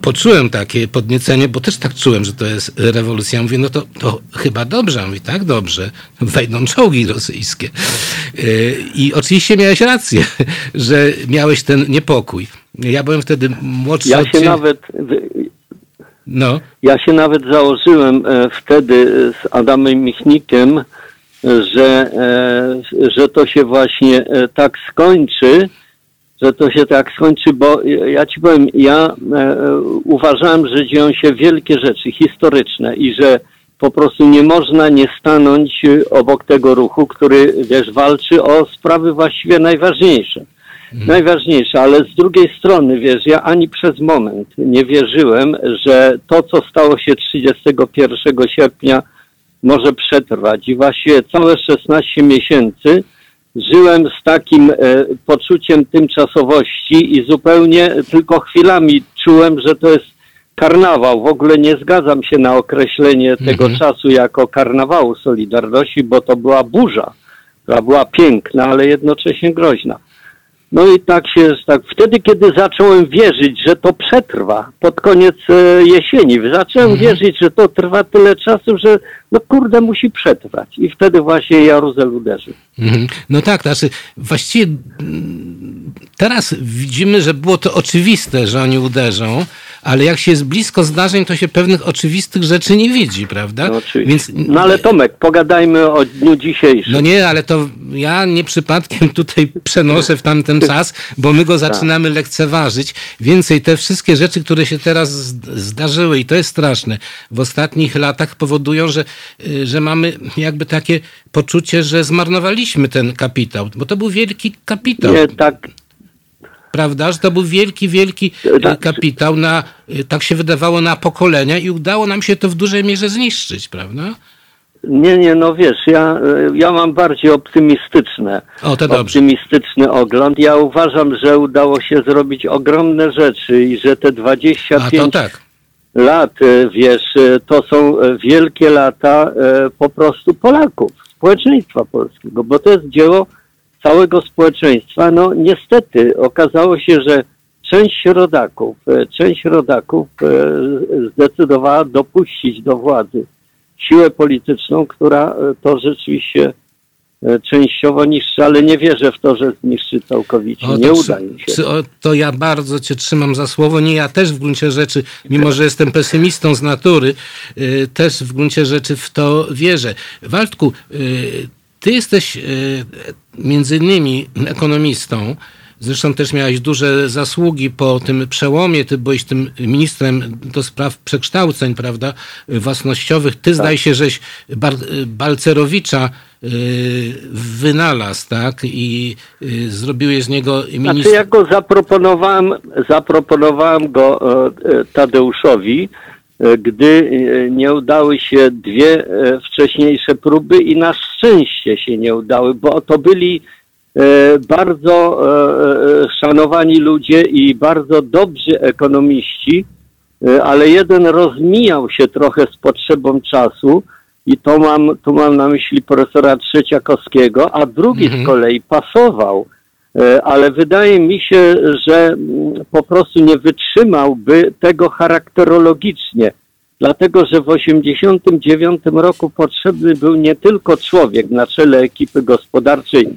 poczułem takie podniecenie, bo też tak czułem, że to jest rewolucja. Mówię, no to, to chyba dobrze. Mówi, tak, dobrze. Wejdą czołgi rosyjskie. Y, I oczywiście miałeś rację, że miałeś ten niepokój. Ja byłem wtedy młodszy. Ja się nawet... No. Ja się nawet założyłem e, wtedy z Adamem Michnikiem, że, e, że to się właśnie e, tak skończy, że to się tak skończy, bo ja ci powiem, ja e, uważałem, że dzieją się wielkie rzeczy historyczne i że po prostu nie można nie stanąć obok tego ruchu, który, wiesz, walczy o sprawy właściwie najważniejsze. Mhm. Najważniejsze, ale z drugiej strony, wiesz, ja ani przez moment nie wierzyłem, że to, co stało się 31 sierpnia, może przetrwać. I właściwie całe 16 miesięcy żyłem z takim e, poczuciem tymczasowości i zupełnie tylko chwilami czułem, że to jest karnawał. W ogóle nie zgadzam się na określenie tego mhm. czasu jako karnawału Solidarności, bo to była burza, która była piękna, ale jednocześnie groźna. No i tak się, tak, wtedy kiedy zacząłem wierzyć, że to przetrwa pod koniec e, jesieni, zacząłem mhm. wierzyć, że to trwa tyle czasu, że no kurde musi przetrwać. I wtedy właśnie Jaruzel uderzył. Mhm. No tak, znaczy właściwie mm, teraz widzimy, że było to oczywiste, że oni uderzą, ale jak się jest blisko zdarzeń, to się pewnych oczywistych rzeczy nie widzi, prawda? No, Więc... no ale Tomek, pogadajmy o dniu dzisiejszym. No nie, ale to ja nie przypadkiem tutaj przenoszę w tamten czas, bo my go tak. zaczynamy lekceważyć. Więcej, te wszystkie rzeczy, które się teraz zdarzyły i to jest straszne, w ostatnich latach powodują, że, y, że mamy jakby takie poczucie, że zmarnowaliśmy ten kapitał, bo to był wielki kapitał. Nie, tak, prawda, że to był wielki, wielki e, tak. kapitał na, e, tak się wydawało, na pokolenia i udało nam się to w dużej mierze zniszczyć, prawda? Nie, nie, no wiesz, ja, e, ja mam bardziej optymistyczne, o, to optymistyczny ogląd. Ja uważam, że udało się zrobić ogromne rzeczy i że te 25 tak. lat, wiesz, to są wielkie lata po prostu Polaków, społeczeństwa polskiego, bo to jest dzieło całego społeczeństwa. No niestety okazało się, że część rodaków, e, część rodaków e, zdecydowała dopuścić do władzy siłę polityczną, która e, to rzeczywiście częściowo niszczy, ale nie wierzę w to, że zniszczy całkowicie. O, nie uda mi się. O, to ja bardzo cię trzymam za słowo. Nie, ja też w gruncie rzeczy, mimo że jestem pesymistą z natury, też w gruncie rzeczy w to wierzę. Waldku, ty jesteś między innymi ekonomistą, Zresztą też miałeś duże zasługi po tym przełomie. Ty byłeś tym ministrem do spraw przekształceń, prawda, własnościowych. Ty tak. zdaje się, żeś Bar Balcerowicza yy, wynalazł, tak? I yy, zrobiłeś z niego ministra. Znaczy ja go zaproponowałem, zaproponowałem go e, e Tadeuszowi, e, gdy e, nie udały się dwie wcześniejsze próby i na szczęście się nie udały, bo to byli E, bardzo e, e, szanowani ludzie i bardzo dobrzy ekonomiści, ale jeden rozmijał się trochę z potrzebą czasu i to mam, tu mam na myśli profesora Trzeciakowskiego, a drugi mhm. z kolei pasował, ale wydaje mi się, że mm, po prostu nie wytrzymałby tego charakterologicznie. dlatego że w 1989 roku potrzebny był nie tylko człowiek na czele ekipy gospodarczej,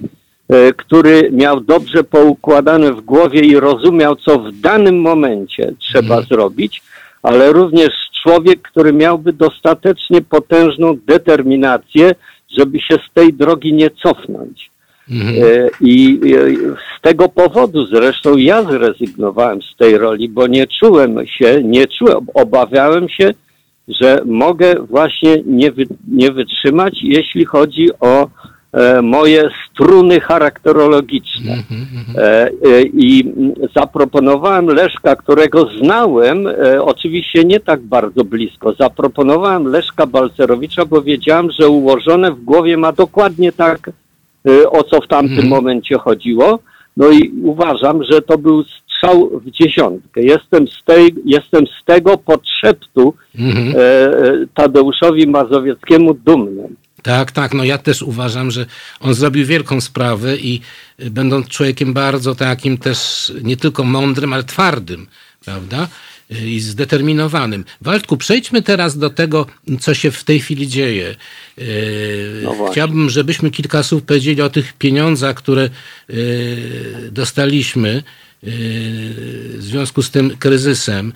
e, który miał dobrze poukładane w głowie i rozumiał, co w danym momencie trzeba mhm. zrobić, ale również człowiek, który miałby dostatecznie potężną determinację, żeby się z tej drogi nie cofnąć. Mhm. E, I z tego powodu zresztą ja zrezygnowałem z tej roli, bo nie czułem się, nie czułem, obawiałem się, że mogę właśnie nie, wy, nie wytrzymać, jeśli chodzi o e, moje struny charakterologiczne. Mhm, mhm. E, e, I zaproponowałem Leszka, którego znałem, e, oczywiście nie tak bardzo blisko, zaproponowałem Leszka Balcerowicza, bo wiedziałem, że ułożone w głowie ma dokładnie tak o co w tamtym mhm. momencie chodziło. No i uważam, że to był strzał w dziesiątkę. Jestem z, tej, jestem z tego podszeptu mhm. E, Tadeuszowi Mazowieckiemu dumny. Tak, tak. No ja też uważam, że on zrobił wielką sprawę i y, będąc człowiekiem bardzo takim też nie tylko mądrym, ale twardym, prawda? I zdeterminowanym. Waldku, przejdźmy teraz do tego, co się w tej chwili dzieje. Y, no Chciałbym, żebyśmy kilka słów powiedzieli o tych pieniądzach, które y, dostaliśmy w związku z tym kryzysem.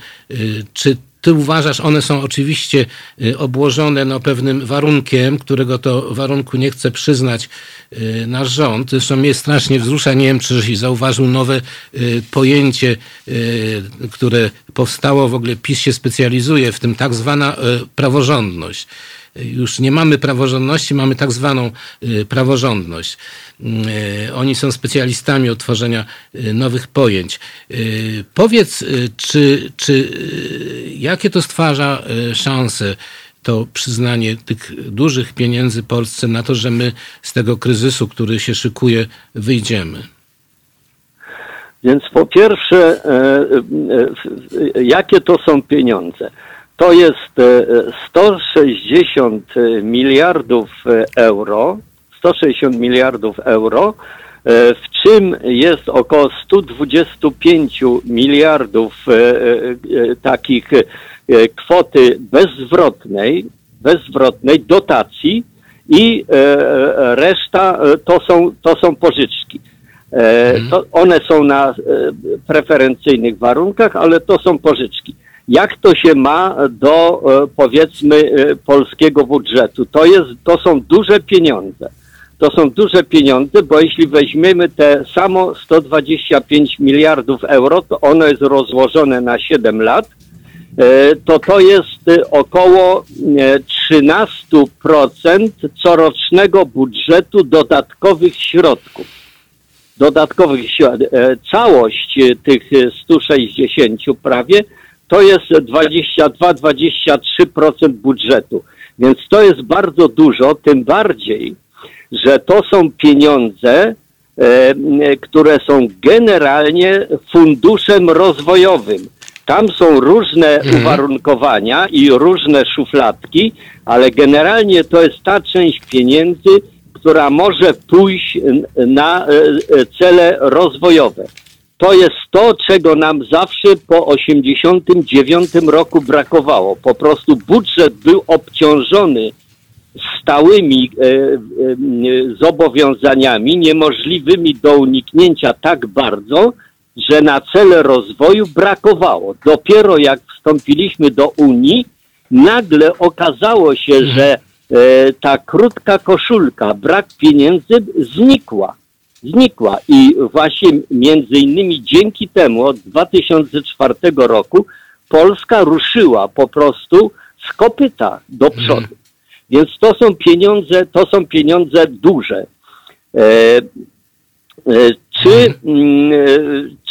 Czy ty uważasz, one są oczywiście y, obłożone no, pewnym warunkiem, którego to warunku nie chce przyznać y, nasz rząd. Zresztą mnie strasznie wzrusza, nie wiem, czy zauważył nowe y, pojęcie, które powstało, w ogóle PiS się specjalizuje w tym, tak zwana praworządność już nie mamy praworządności, mamy tak zwaną y, praworządność. Y, oni są specjalistami od tworzenia y, nowych pojęć. Powiedz, czy, czy jakie to stwarza szanse, to przyznanie tych dużych pieniędzy Polsce na to, że my z tego kryzysu, który się szykuje, wyjdziemy? Więc po pierwsze, jakie to są pieniądze? To jest 160 e, e, miliardów e, euro, 160 miliardów euro, w czym jest około 125 miliardów takich kwoty bezzwrotnej, bezzwrotnej dotacji i reszta to są, to są pożyczki. Mhm. To one są na preferencyjnych warunkach, ale to są pożyczki jak to się ma do e, powiedzmy e, polskiego budżetu. To, jest, to są duże pieniądze. To są duże pieniądze, bo jeśli weźmiemy te samo 125 miliardów euro, to ono jest rozłożone na 7 lat, e, to to jest około 13% corocznego budżetu dodatkowych środków. Dodatkowych środków. Całość tych 160 prawie to jest 22-23% budżetu. Więc to jest bardzo dużo, tym bardziej, że to są pieniądze, e, które są generalnie funduszem rozwojowym. Tam są różne mhm. uwarunkowania i różne szufladki, ale generalnie to jest ta część pieniędzy, która może pójść na e, e, cele rozwojowe. To jest to, czego nam zawsze po 89 roku brakowało. Po prostu budżet był obciążony stałymi e, e, zobowiązaniami niemożliwymi do uniknięcia tak bardzo, że na cele rozwoju brakowało. Dopiero jak wstąpiliśmy do Unii, nagle okazało się, że e, ta krótka koszulka, brak pieniędzy znikła znikła i właśnie między innymi dzięki temu od 2004 roku Polska ruszyła po prostu z kopyta do mhm. przodu. Więc to są pieniądze, to są pieniądze duże. E, e, czy, mm. e,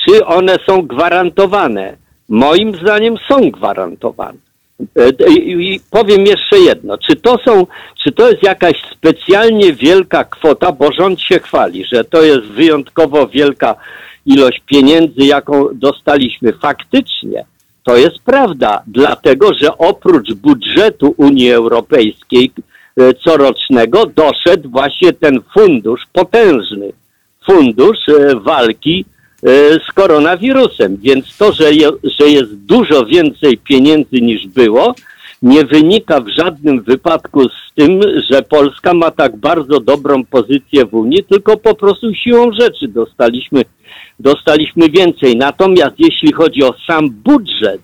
czy one są gwarantowane? Moim zdaniem są gwarantowane. E, I powiem jeszcze jedno. Czy to są, czy to jest jakaś specjalnie wielka kwota, bo rząd się chwali, że to jest wyjątkowo wielka ilość pieniędzy, jaką dostaliśmy. Faktycznie to jest prawda, dlatego że oprócz budżetu Unii Europejskiej e, corocznego doszedł właśnie ten fundusz potężny, fundusz e, walki z koronawirusem. Więc to, że, je, że jest dużo więcej pieniędzy niż było, nie wynika w żadnym wypadku z tym, że Polska ma tak bardzo dobrą pozycję w Unii, tylko po prostu siłą rzeczy dostaliśmy, dostaliśmy więcej. Natomiast jeśli chodzi o sam budżet,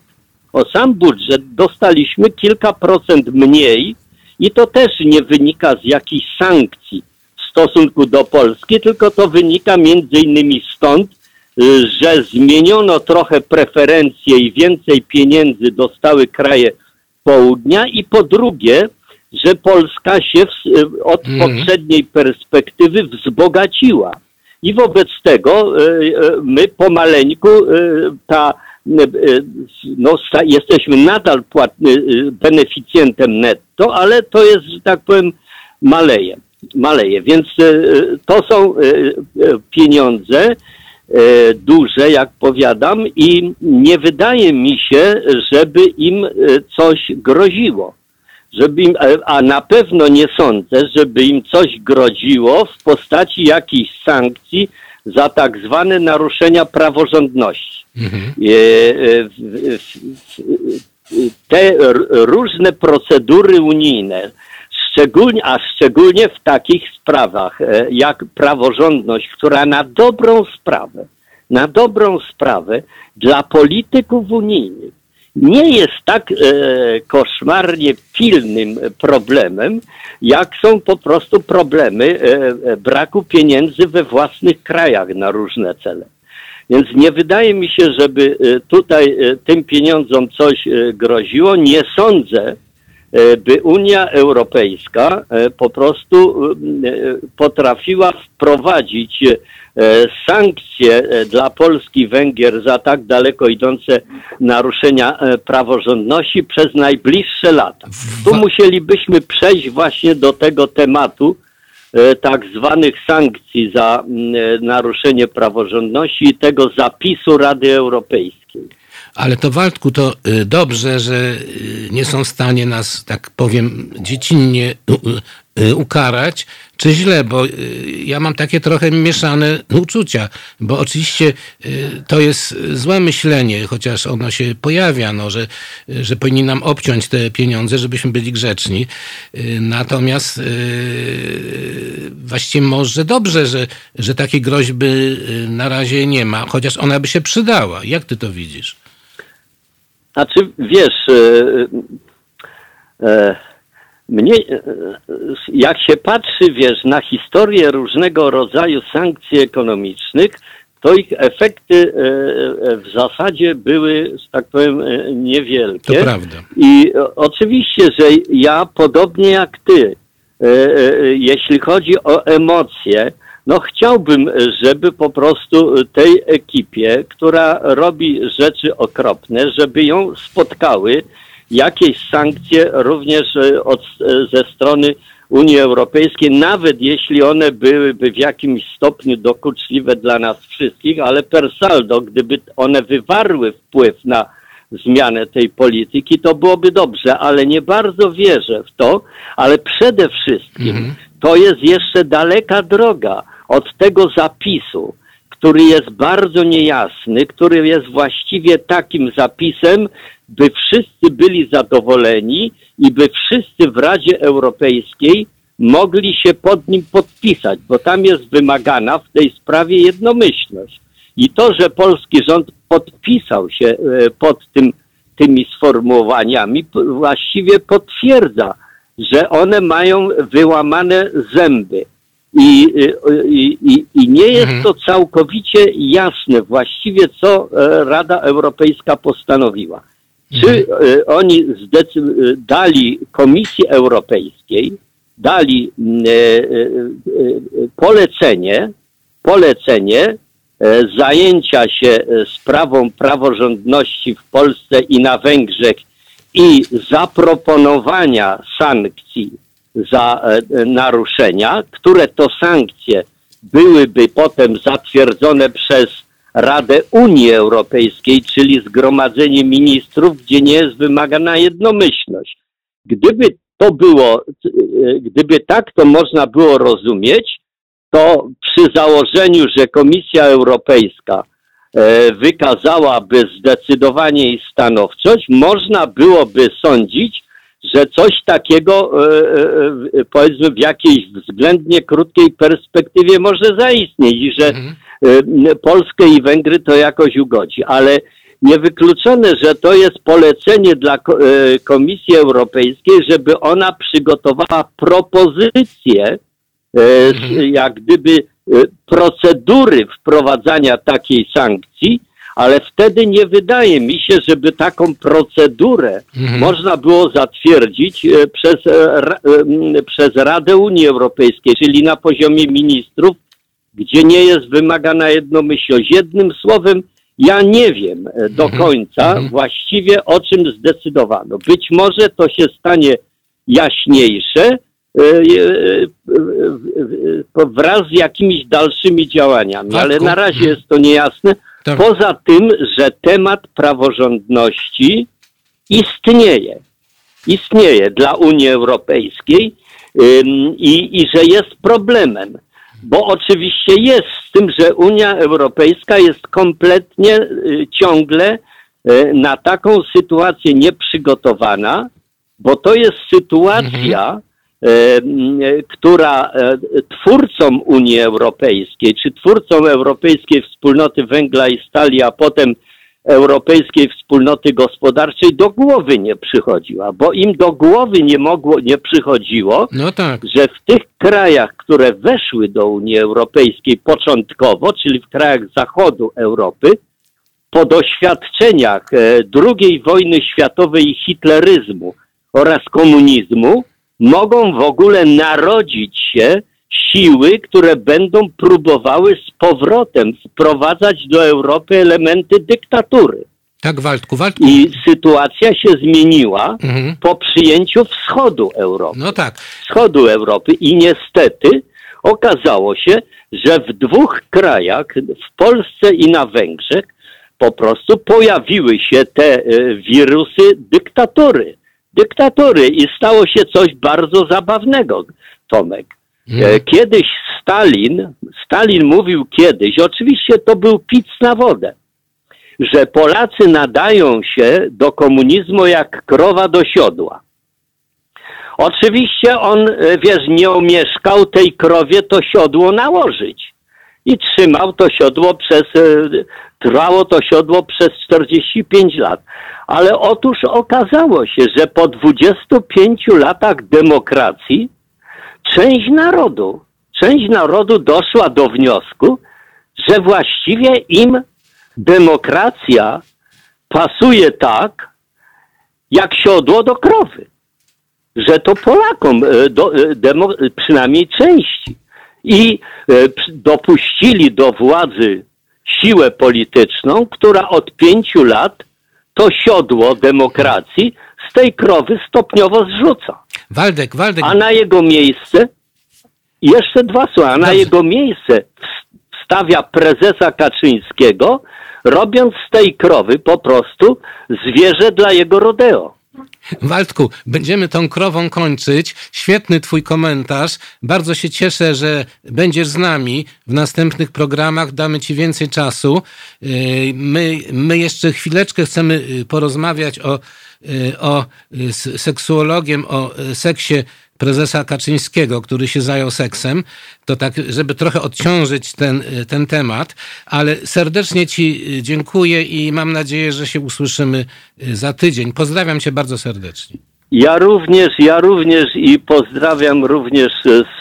o sam budżet dostaliśmy kilka procent mniej i to też nie wynika z jakichś sankcji w stosunku do Polski, tylko to wynika między innymi stąd, że zmieniono trochę preferencje i więcej pieniędzy dostały kraje południa i po drugie, że Polska się w, od mm. poprzedniej perspektywy wzbogaciła. I wobec tego e, my pomaleńku ta, no, jesteśmy nadal płatny, beneficjentem netto, ale to jest, że tak powiem, maleje. maleje. Więc to są pieniądze, duże, jak powiadam, i nie wydaje mi się, żeby im e, coś groziło. Żeby im, e, a na pewno nie sądzę, żeby im coś groziło w postaci jakichś sankcji za tak zwane naruszenia praworządności. Mhm. Te różne procedury unijne, Szczególnie, a szczególnie w takich sprawach e, jak praworządność, która na dobrą sprawę, na dobrą sprawę dla polityków unijnych nie jest tak e, koszmarnie pilnym problemem, jak są po prostu problemy e, e braku pieniędzy we własnych krajach na różne cele. Więc nie wydaje mi się, żeby e, tutaj tym pieniądzom coś groziło. Nie sądzę, by Unia Europejska e, po prostu e, potrafiła wprowadzić sankcje dla Polski Węgier za tak daleko idące naruszenia praworządności przez najbliższe lata. Tu musielibyśmy przejść właśnie do tego tematu tak zwanych sankcji za naruszenie praworządności i tego zapisu Rady Europejskiej. Ale to Waldku, to y, dobrze, że y, nie są w stanie nas, tak powiem, dziecinnie y, ukarać, czy źle, bo ja mam takie trochę mieszane uczucia, bo oczywiście to jest złe myślenie, chociaż ono się pojawia, no, że, że powinni nam obciąć te pieniądze, żebyśmy byli grzeczni. Natomiast właściwie może dobrze, że, że takiej groźby na razie nie ma, chociaż ona by się przydała. Jak ty to widzisz? Znaczy, wiesz, e, e, mnie, e, jak się patrzy, wiesz, na historię różnego rodzaju sankcji ekonomicznych, to ich efekty w zasadzie były, że tak powiem, niewielkie. To prawda. I oczywiście, że ja podobnie jak ty, jeśli chodzi o emocje, no chciałbym, żeby po prostu tej ekipie, która robi rzeczy okropne, żeby ją spotkały jakieś sankcje również e, od, e, ze strony Unii Europejskiej, nawet jeśli one byłyby w jakimś stopniu dokuczliwe dla nas wszystkich, ale per saldo, gdyby one wywarły wpływ na zmianę tej polityki, to byłoby dobrze, ale nie bardzo wierzę w to, ale przede wszystkim mhm. to jest jeszcze daleka droga od tego zapisu, który jest bardzo niejasny, który jest właściwie takim zapisem, by wszyscy byli zadowoleni i by wszyscy w Radzie Europejskiej mogli się pod nim podpisać, bo tam jest wymagana w tej sprawie jednomyślność. I to, że polski rząd podpisał się e, pod tym, tymi sformułowaniami, właściwie potwierdza, że one mają wyłamane zęby. I, i, i, i nie jest mhm. to całkowicie jasne właściwie, co e, Rada Europejska postanowiła. Czy mhm. e, oni dali Komisji Europejskiej, dali e, polecenie, polecenie zajęcia się sprawą praworządności w Polsce i na Węgrzech i zaproponowania sankcji za e, naruszenia, które to sankcje byłyby potem zatwierdzone przez Radę Unii Europejskiej, czyli Zgromadzenie Ministrów, gdzie nie jest wymagana jednomyślność. Gdyby to było, e, gdyby tak to można było rozumieć, to przy założeniu, że Komisja Europejska e, wykazałaby zdecydowanie i stanowczość, można byłoby sądzić, że coś takiego powiedzmy w jakiejś względnie krótkiej perspektywie może zaistnieć i że mhm. Polskę i Węgry to jakoś ugodzi, ale niewykluczone, że to jest polecenie dla Komisji Europejskiej, żeby ona przygotowała propozycję mhm. jak gdyby procedury wprowadzania takiej sankcji, ale wtedy nie wydaje mi się, żeby taką procedurę mhm. można było zatwierdzić e, przez, e, e, przez Radę Unii Europejskiej, czyli na poziomie ministrów, gdzie nie jest wymagana jednomyślność. Jednym słowem, ja nie wiem do mhm. końca mhm. właściwie o czym zdecydowano. Być może to się stanie jaśniejsze wraz z jakimiś dalszymi działaniami, ale na razie jest to niejasne. Tak. Poza tym, że temat praworządności istnieje. Istnieje dla Unii Europejskiej i, i że jest problemem. Bo oczywiście jest z tym, że Unia Europejska jest kompletnie y, ciągle y, na taką sytuację nieprzygotowana, bo to jest sytuacja, mhm która e, twórcom Unii Europejskiej, czy twórcom Europejskiej Wspólnoty Węgla i Stali, a potem Europejskiej Wspólnoty Gospodarczej do głowy nie przychodziła, bo im do głowy nie mogło, nie przychodziło, no tak. że w tych krajach, które weszły do Unii Europejskiej początkowo, czyli w krajach zachodu Europy, po doświadczeniach e, II wojny światowej i hitleryzmu oraz komunizmu, mogą w ogóle narodzić się siły, które będą próbowały z powrotem wprowadzać do Europy elementy dyktatury. Tak, Waldku, Waldku. I sytuacja się zmieniła mhm. po przyjęciu wschodu Europy. No tak. Wschodu Europy i niestety okazało się, że w dwóch krajach, w Polsce i na Węgrzech, po prostu pojawiły się te e, wirusy dyktatury dyktatury i stało się coś bardzo zabawnego, Tomek. Hmm. Kiedyś Stalin, Stalin mówił kiedyś, oczywiście to był pic na wodę, że Polacy nadają się do komunizmu jak krowa do siodła. Oczywiście on, e, wiesz, nie omieszkał tej krowie to siodło nałożyć. I trzymał to siodło przez, e, trwało to siodło przez 45 lat. Ale otóż okazało się, że po 25 latach demokracji część narodu, część narodu doszła do wniosku, że właściwie im demokracja pasuje tak, jak siodło do krowy. Że to Polakom, e, do, e, demo, przynajmniej części. I e, dopuścili do władzy siłę polityczną, która od pięciu lat to siodło demokracji z tej krowy stopniowo zrzuca. Waldek, Waldek. A na jego miejsce, jeszcze dwa słowa, a na Dobrze. jego miejsce wstawia prezesa Kaczyńskiego, robiąc z tej krowy po prostu zwierzę dla jego rodeo. Waldku, będziemy tą krową kończyć. Świetny Twój komentarz. Bardzo się cieszę, że będziesz z nami w następnych programach. Damy Ci więcej czasu. Yy, my, my jeszcze chwileczkę chcemy yy, porozmawiać o, yy, o seksuologiem, o seksie prezesa Kaczyńskiego, który się zajął seksem, to tak, żeby trochę odciążyć ten, ten temat, ale serdecznie Ci dziękuję i mam nadzieję, że się usłyszymy za tydzień. Pozdrawiam Cię bardzo serdecznie. Ja również, ja również i pozdrawiam również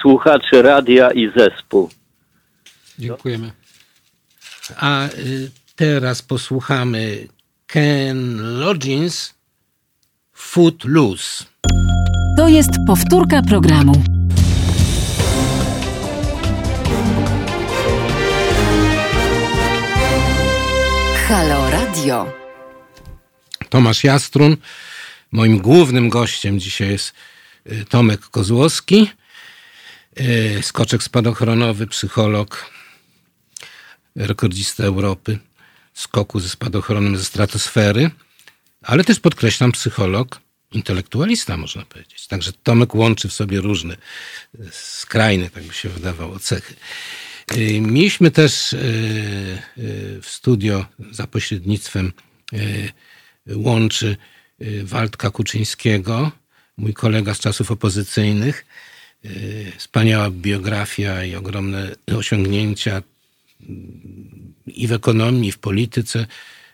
słuchaczy radia i zespół. Dziękujemy. A teraz posłuchamy Ken Loggins Footloose. To jest powtórka programu. Halo Radio. Tomasz Jastrun. Moim głównym gościem dzisiaj jest y, Tomek Kozłowski, y, skoczek spadochronowy, psycholog, rekordzista Europy, skoku ze spadochronem ze stratosfery, ale też podkreślam psycholog, intelektualista, można powiedzieć. Także Tomek łączy w sobie różne skrajne, tak by się wydawało, cechy. Y, mieliśmy też y, w studio za pośrednictwem łączy Waldka Kuczyńskiego, mój kolega z czasów opozycyjnych. Wspaniała biografia i ogromne osiągnięcia i w ekonomii, i w polityce.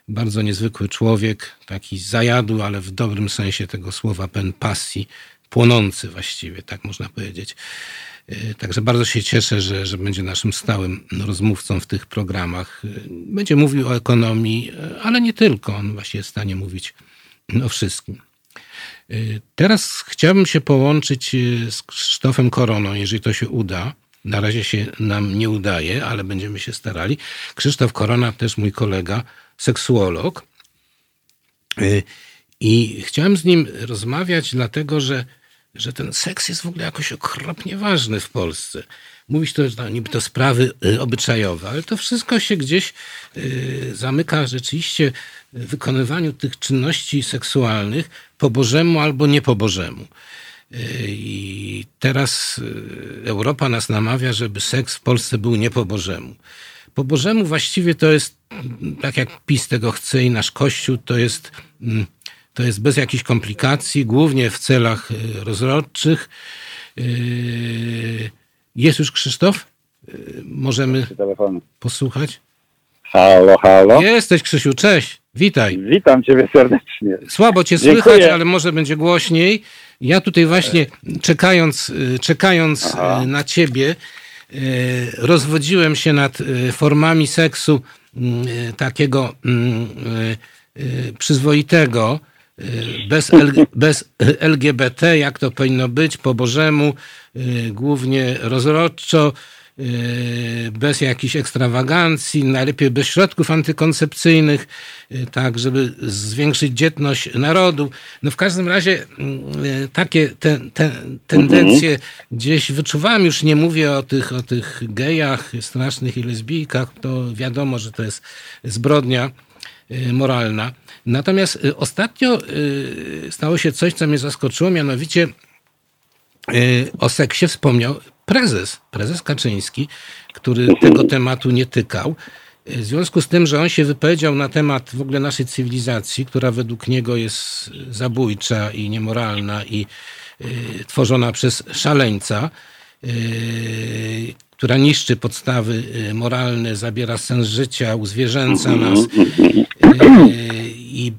Bardzo niezwykły człowiek, taki zajadły, ale w dobrym sensie tego słowa, pen pasji, płonący właściwie, tak można powiedzieć. Y, także bardzo się cieszę, że, że będzie naszym stałym rozmówcą w tych programach. Y, będzie mówił o ekonomii, ale nie tylko. On właśnie jest w stanie mówić o wszystkim. Teraz chciałbym się połączyć z Krzysztofem Koroną, jeżeli to się uda. Na razie się nam nie udaje, ale będziemy się starali. Krzysztof Korona, też mój kolega, seksuolog. Y, I chciałem z nim rozmawiać, dlatego że, że ten seks jest w ogóle jakoś okropnie ważny w Polsce. Mówić to, że niby to sprawy obyczajowe, ale to wszystko się gdzieś zamyka rzeczywiście w wykonywaniu tych czynności seksualnych po Bożemu albo nie po Bożemu. I teraz Europa nas namawia, żeby seks w Polsce był nie po Bożemu. Po Bożemu właściwie to jest, tak jak PiS tego chce i nasz Kościół, to jest, mm, to jest bez jakichś komplikacji, głównie w celach e, rozrodczych. E, jest już Krzysztof? Możemy posłuchać? Halo, halo. Jesteś Krzysiu, cześć. Witaj. Witam Ciebie serdecznie. Słabo Cię Dziękuję. słychać, ale może będzie głośniej. Ja tutaj właśnie czekając, y, czekając y, Aha. na Ciebie, y, rozwodziłem się nad formami seksu takiego przyzwoitego, bez, L, bez LGBT, jak to powinno być, po Bożemu, głównie rozrodczo, bez jakichś ekstrawagancji, najlepiej bez środków antykoncepcyjnych, yy, tak, żeby zwiększyć dzietność narodu. No w każdym razie yy, takie te, te, tendencje gdzieś wyczuwałem, już nie mówię o tych, o tych gejach strasznych i lesbijkach, to wiadomo, że to jest zbrodnia moralna. Natomiast ostatnio stało się coś, co mnie zaskoczyło, mianowicie o seksie wspomniał prezes, prezes Kaczyński, który tego tematu nie tykał. W związku z tym, że on się wypowiedział na temat w ogóle naszej cywilizacji, która według niego jest zabójcza i niemoralna i y, tworzona przez szaleńca, y, która niszczy podstawy y, moralne, zabiera sens życia, uzwieczęca nas. I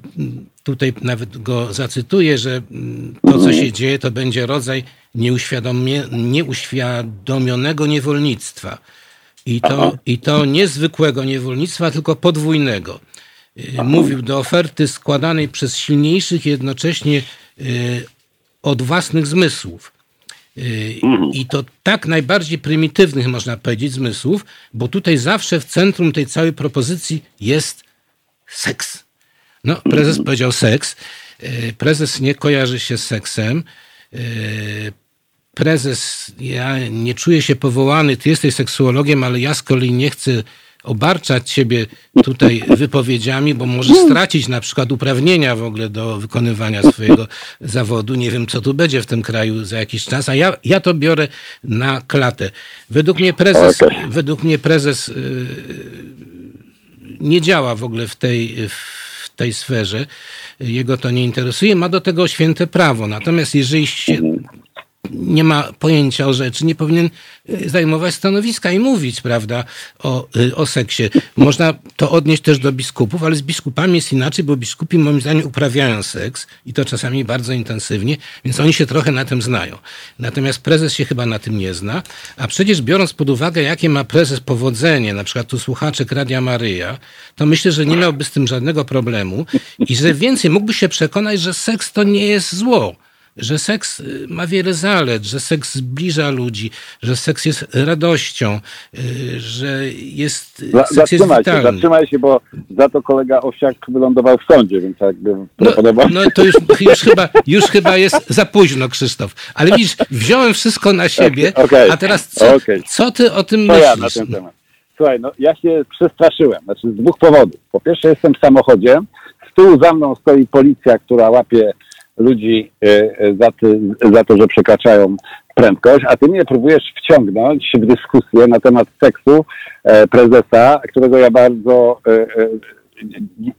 tutaj nawet go zacytuję, że to, co się dzieje, to będzie rodzaj nieuświadomionego niewolnictwa. I to, I to niezwykłego niewolnictwa, tylko podwójnego. Mówił do oferty składanej przez silniejszych jednocześnie od własnych zmysłów. I to tak najbardziej prymitywnych, można powiedzieć, zmysłów, bo tutaj zawsze w centrum tej całej propozycji jest seks. No, prezes powiedział seks. Prezes nie kojarzy się z seksem prezes, ja nie czuję się powołany, ty jesteś seksuologiem, ale ja z kolei nie chcę obarczać ciebie tutaj wypowiedziami, bo możesz stracić na przykład uprawnienia w ogóle do wykonywania swojego zawodu. Nie wiem, co tu będzie w tym kraju za jakiś czas, a ja, ja to biorę na klatę. Według mnie prezes, według mnie prezes yy, nie działa w ogóle w tej, w tej sferze. Jego to nie interesuje, ma do tego święte prawo. Natomiast jeżeli się nie ma pojęcia o rzeczy, nie powinien y, zajmować stanowiska i mówić, prawda, o, y, o seksie. Można to odnieść też do biskupów, ale z biskupami jest inaczej, bo biskupi moim zdaniem uprawiają seks i to czasami bardzo intensywnie, więc oni się trochę na tym znają. Natomiast prezes się chyba na tym nie zna, a przecież biorąc pod uwagę, jakie ma prezes powodzenie, na przykład tu słuchaczek Radia Maryja, to myślę, że nie miałby z tym żadnego problemu i że więcej mógłby się przekonać, że seks to nie jest zło że seks y, ma wiele zalet, że seks zbliża ludzi, że seks jest radością, y, że jest, Za, seks jest zatrzymaj witalny. się, zatrzymaj się, bo za to kolega Osiak wylądował w sądzie, więc jakby No, no to już, już, chyba, już chyba jest za późno, Krzysztof. Ale widzisz, wziąłem wszystko na siebie, Okej, a teraz co, okej. co ty o tym Co ja na myślisz? ten temat? Słuchaj, no ja się przestraszyłem, znaczy z dwóch powodów. Po pierwsze jestem w samochodzie, z tyłu za mną stoi policja, która łapie ludzi e, e, za, ty, za to, że przekraczają prędkość, a ty mnie próbujesz wciągnąć w dyskusję na temat seksu e, prezesa, którego ja bardzo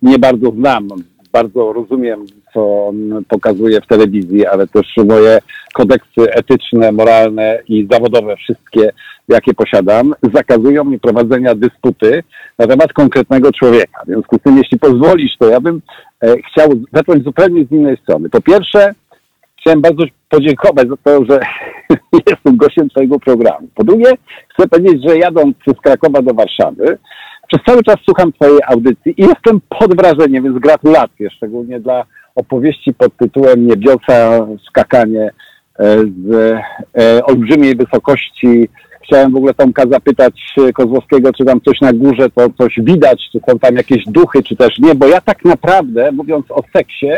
nie bardzo znam. Bardzo rozumiem, co on pokazuje w telewizji, ale też moje kodeksy etyczne, moralne i zawodowe, wszystkie, jakie posiadam, zakazują mi prowadzenia dysputy na temat konkretnego człowieka. W związku z tym, jeśli pozwolisz, to ja bym e, chciał zacząć zupełnie z innej strony. Po pierwsze, chciałem bardzo podziękować za to, że jestem gościem Twojego programu. Po drugie, chcę powiedzieć, że jadąc z Krakowa do Warszawy, przez cały czas słucham Twojej audycji i jestem pod wrażeniem, więc gratulacje, szczególnie dla opowieści pod tytułem Niebiosa, skakanie e, z e, olbrzymiej wysokości. Chciałem w ogóle Tomka zapytać e, Kozłowskiego, czy tam coś na górze, to coś widać, czy są tam jakieś duchy, czy też nie, bo ja tak naprawdę, mówiąc o seksie,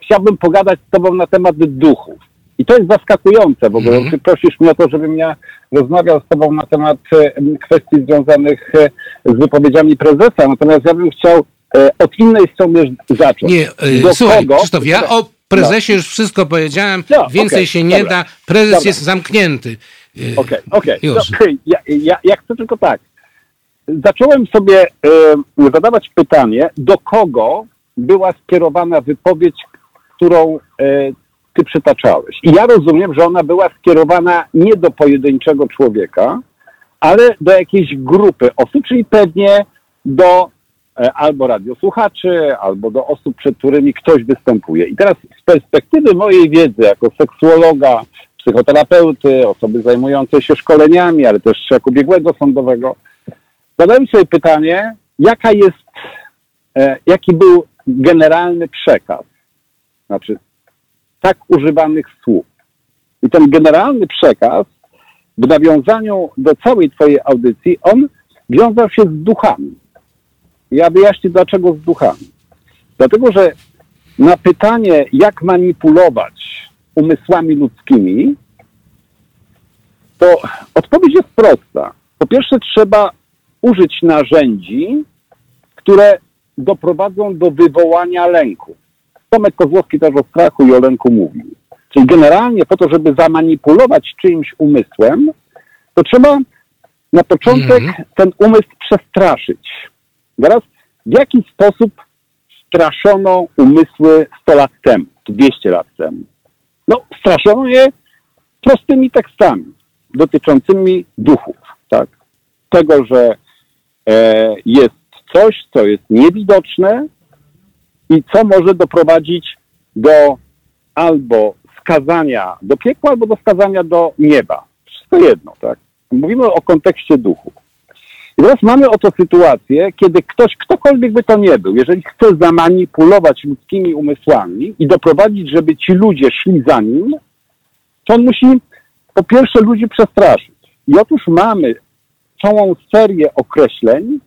chciałbym pogadać z Tobą na temat duchów. I to jest zaskakujące w ogóle. Ty prosisz mnie o to, żebym ja rozmawiał z Tobą na temat e, kwestii związanych e, z wypowiedziami prezesa. Natomiast ja bym chciał e, od innej strony zacząć. Nie, Do słuchaj, kogo? Krzysztof, ja o prezesie no. już wszystko powiedziałem. No, więcej okay, się nie dobra, da. Prezes dobra. jest zamknięty. Okej, okej. Okay, ja, ja, ja chcę tylko tak. Zacząłem sobie y, zadawać pytanie, do kogo była skierowana wypowiedź, którą y, ty przytaczałeś. I ja rozumiem, że ona była skierowana nie do pojedynczego człowieka, ale do jakiejś grupy osób, czyli pewnie do e, albo radiosłuchaczy, albo do osób, przed którymi ktoś występuje. I teraz z perspektywy mojej wiedzy jako seksuologa, psychoterapeuty, osoby zajmującej się szkoleniami, ale też jako biegłego sądowego, zadałem sobie pytanie, jaka jest, e, jaki był generalny przekaz, znaczy tak używanych słów. I ten generalny przekaz w nawiązaniu do całej Twojej audycji, on wiązał się z duchami. Ja wyjaśnię, dlaczego z duchami. Dlatego, że na pytanie, jak manipulować umysłami ludzkimi, to odpowiedź jest prosta. Po pierwsze, trzeba użyć narzędzi, które doprowadzą do wywołania lęku. Tomek Kozłowski też o strachu i o lęku mówił. Czyli generalnie po to, żeby zamanipulować czyimś umysłem, to trzeba na początek mm -hmm. ten umysł przestraszyć. Teraz w jaki sposób straszono umysły 100 lat temu, 200 lat temu? No, straszono je prostymi tekstami dotyczącymi duchów, tak? Tego, że e, jest coś, co jest niewidoczne, i co może doprowadzić do albo skazania do piekła, albo do skazania do nieba. Wszystko jedno, tak? Mówimy o kontekście duchu. I teraz mamy oto sytuację, kiedy ktoś, ktokolwiek by to nie był, jeżeli chce zamanipulować ludzkimi umysłami i doprowadzić, żeby ci ludzie szli za nim, to on musi po pierwsze ludzi przestraszyć. I otóż mamy całą serię określeń,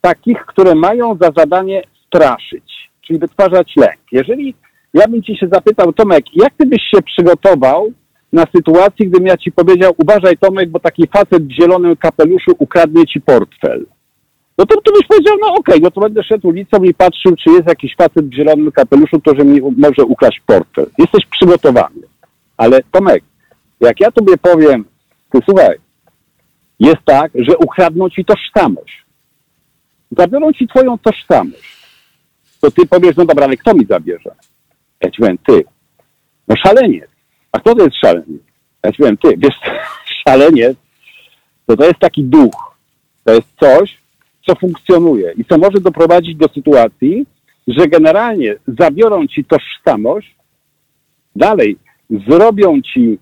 takich, które mają za zadanie straszyć, czyli wytwarzać lęk. Jeżeli ja bym ci się zapytał, Tomek, jak ty byś się przygotował na sytuację, gdybym ja ci powiedział, uważaj Tomek, bo taki facet w zielonym kapeluszu ukradnie ci portfel. No to, byś powiedział, no okej, okay, no to będę szedł ulicą i patrzył, czy jest jakiś facet w zielonym kapeluszu, to że mi może ukraść portfel. Jesteś przygotowany. Ale Tomek, jak ja tobie powiem, ty słuchaj, jest tak, że ukradną ci tożsamość. Zabiorą ci twoją tożsamość to ty powiesz, no dobra, ale kto mi zabierze? Ja ci powiem, ty. No szaleniec. A kto to jest szaleniec? Ja ci powiem, ty. Wiesz, szaleniec to to jest taki duch. To jest coś, co funkcjonuje i co może doprowadzić do sytuacji, że generalnie zabiorą ci tożsamość, dalej zrobią ci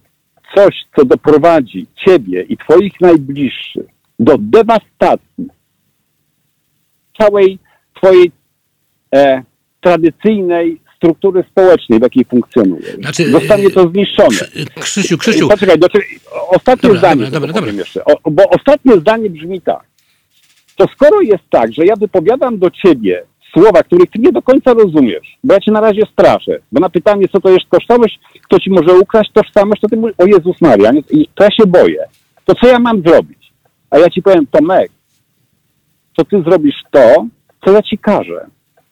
coś, co doprowadzi ciebie i twoich najbliższych do dewastacji całej twojej e, tradycyjnej struktury społecznej, w jakiej funkcjonuje. Znaczy, Zostanie to zniszczone. Krzysiu, Krzysiu. Poczekaj, znaczy, ostatnie dobra, zdanie. Dobra, dobra, Jeszcze, o, bo ostatnie zdanie brzmi tak. To skoro jest tak, że ja wypowiadam do ciebie słowa, których ty nie do końca rozumiesz, bo ja cię na razie straszę, bo na pytanie, co to jest tożsamość, kto ci może ukraść tożsamość, to ty mówisz, o Jezus Maria, i to ja się boję. To co ja mam zrobić? A ja ci powiem, Tomek, to ty zrobisz to, co ja ci każę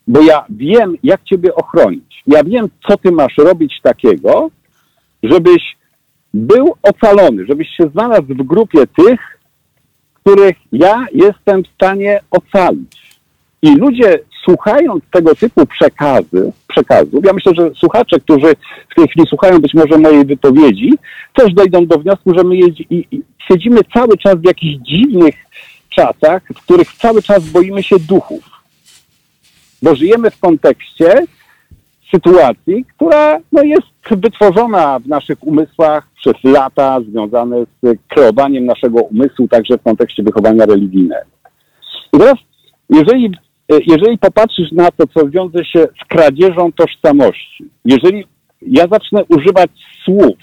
bo ja wiem, jak Ciebie ochronić. Ja wiem, co Ty masz robić takiego, żebyś był ocalony, żebyś się znalazł w grupie tych, których ja jestem w stanie ocalić. I ludzie słuchając tego typu przekazy, przekazów, ja myślę, że słuchacze, którzy w tej chwili słuchają być może mojej wypowiedzi, też dojdą do wniosku, że my siedzimy cały czas w jakichś dziwnych czasach, w których cały czas boimy się duchów. Bo żyjemy w kontekście sytuacji, która no, jest wytworzona w naszych umysłach przez lata, związane z kreowaniem naszego umysłu, także w kontekście wychowania religijnego. I teraz, jeżeli, jeżeli popatrzysz na to, co wiąże się z kradzieżą tożsamości, jeżeli ja zacznę używać słów,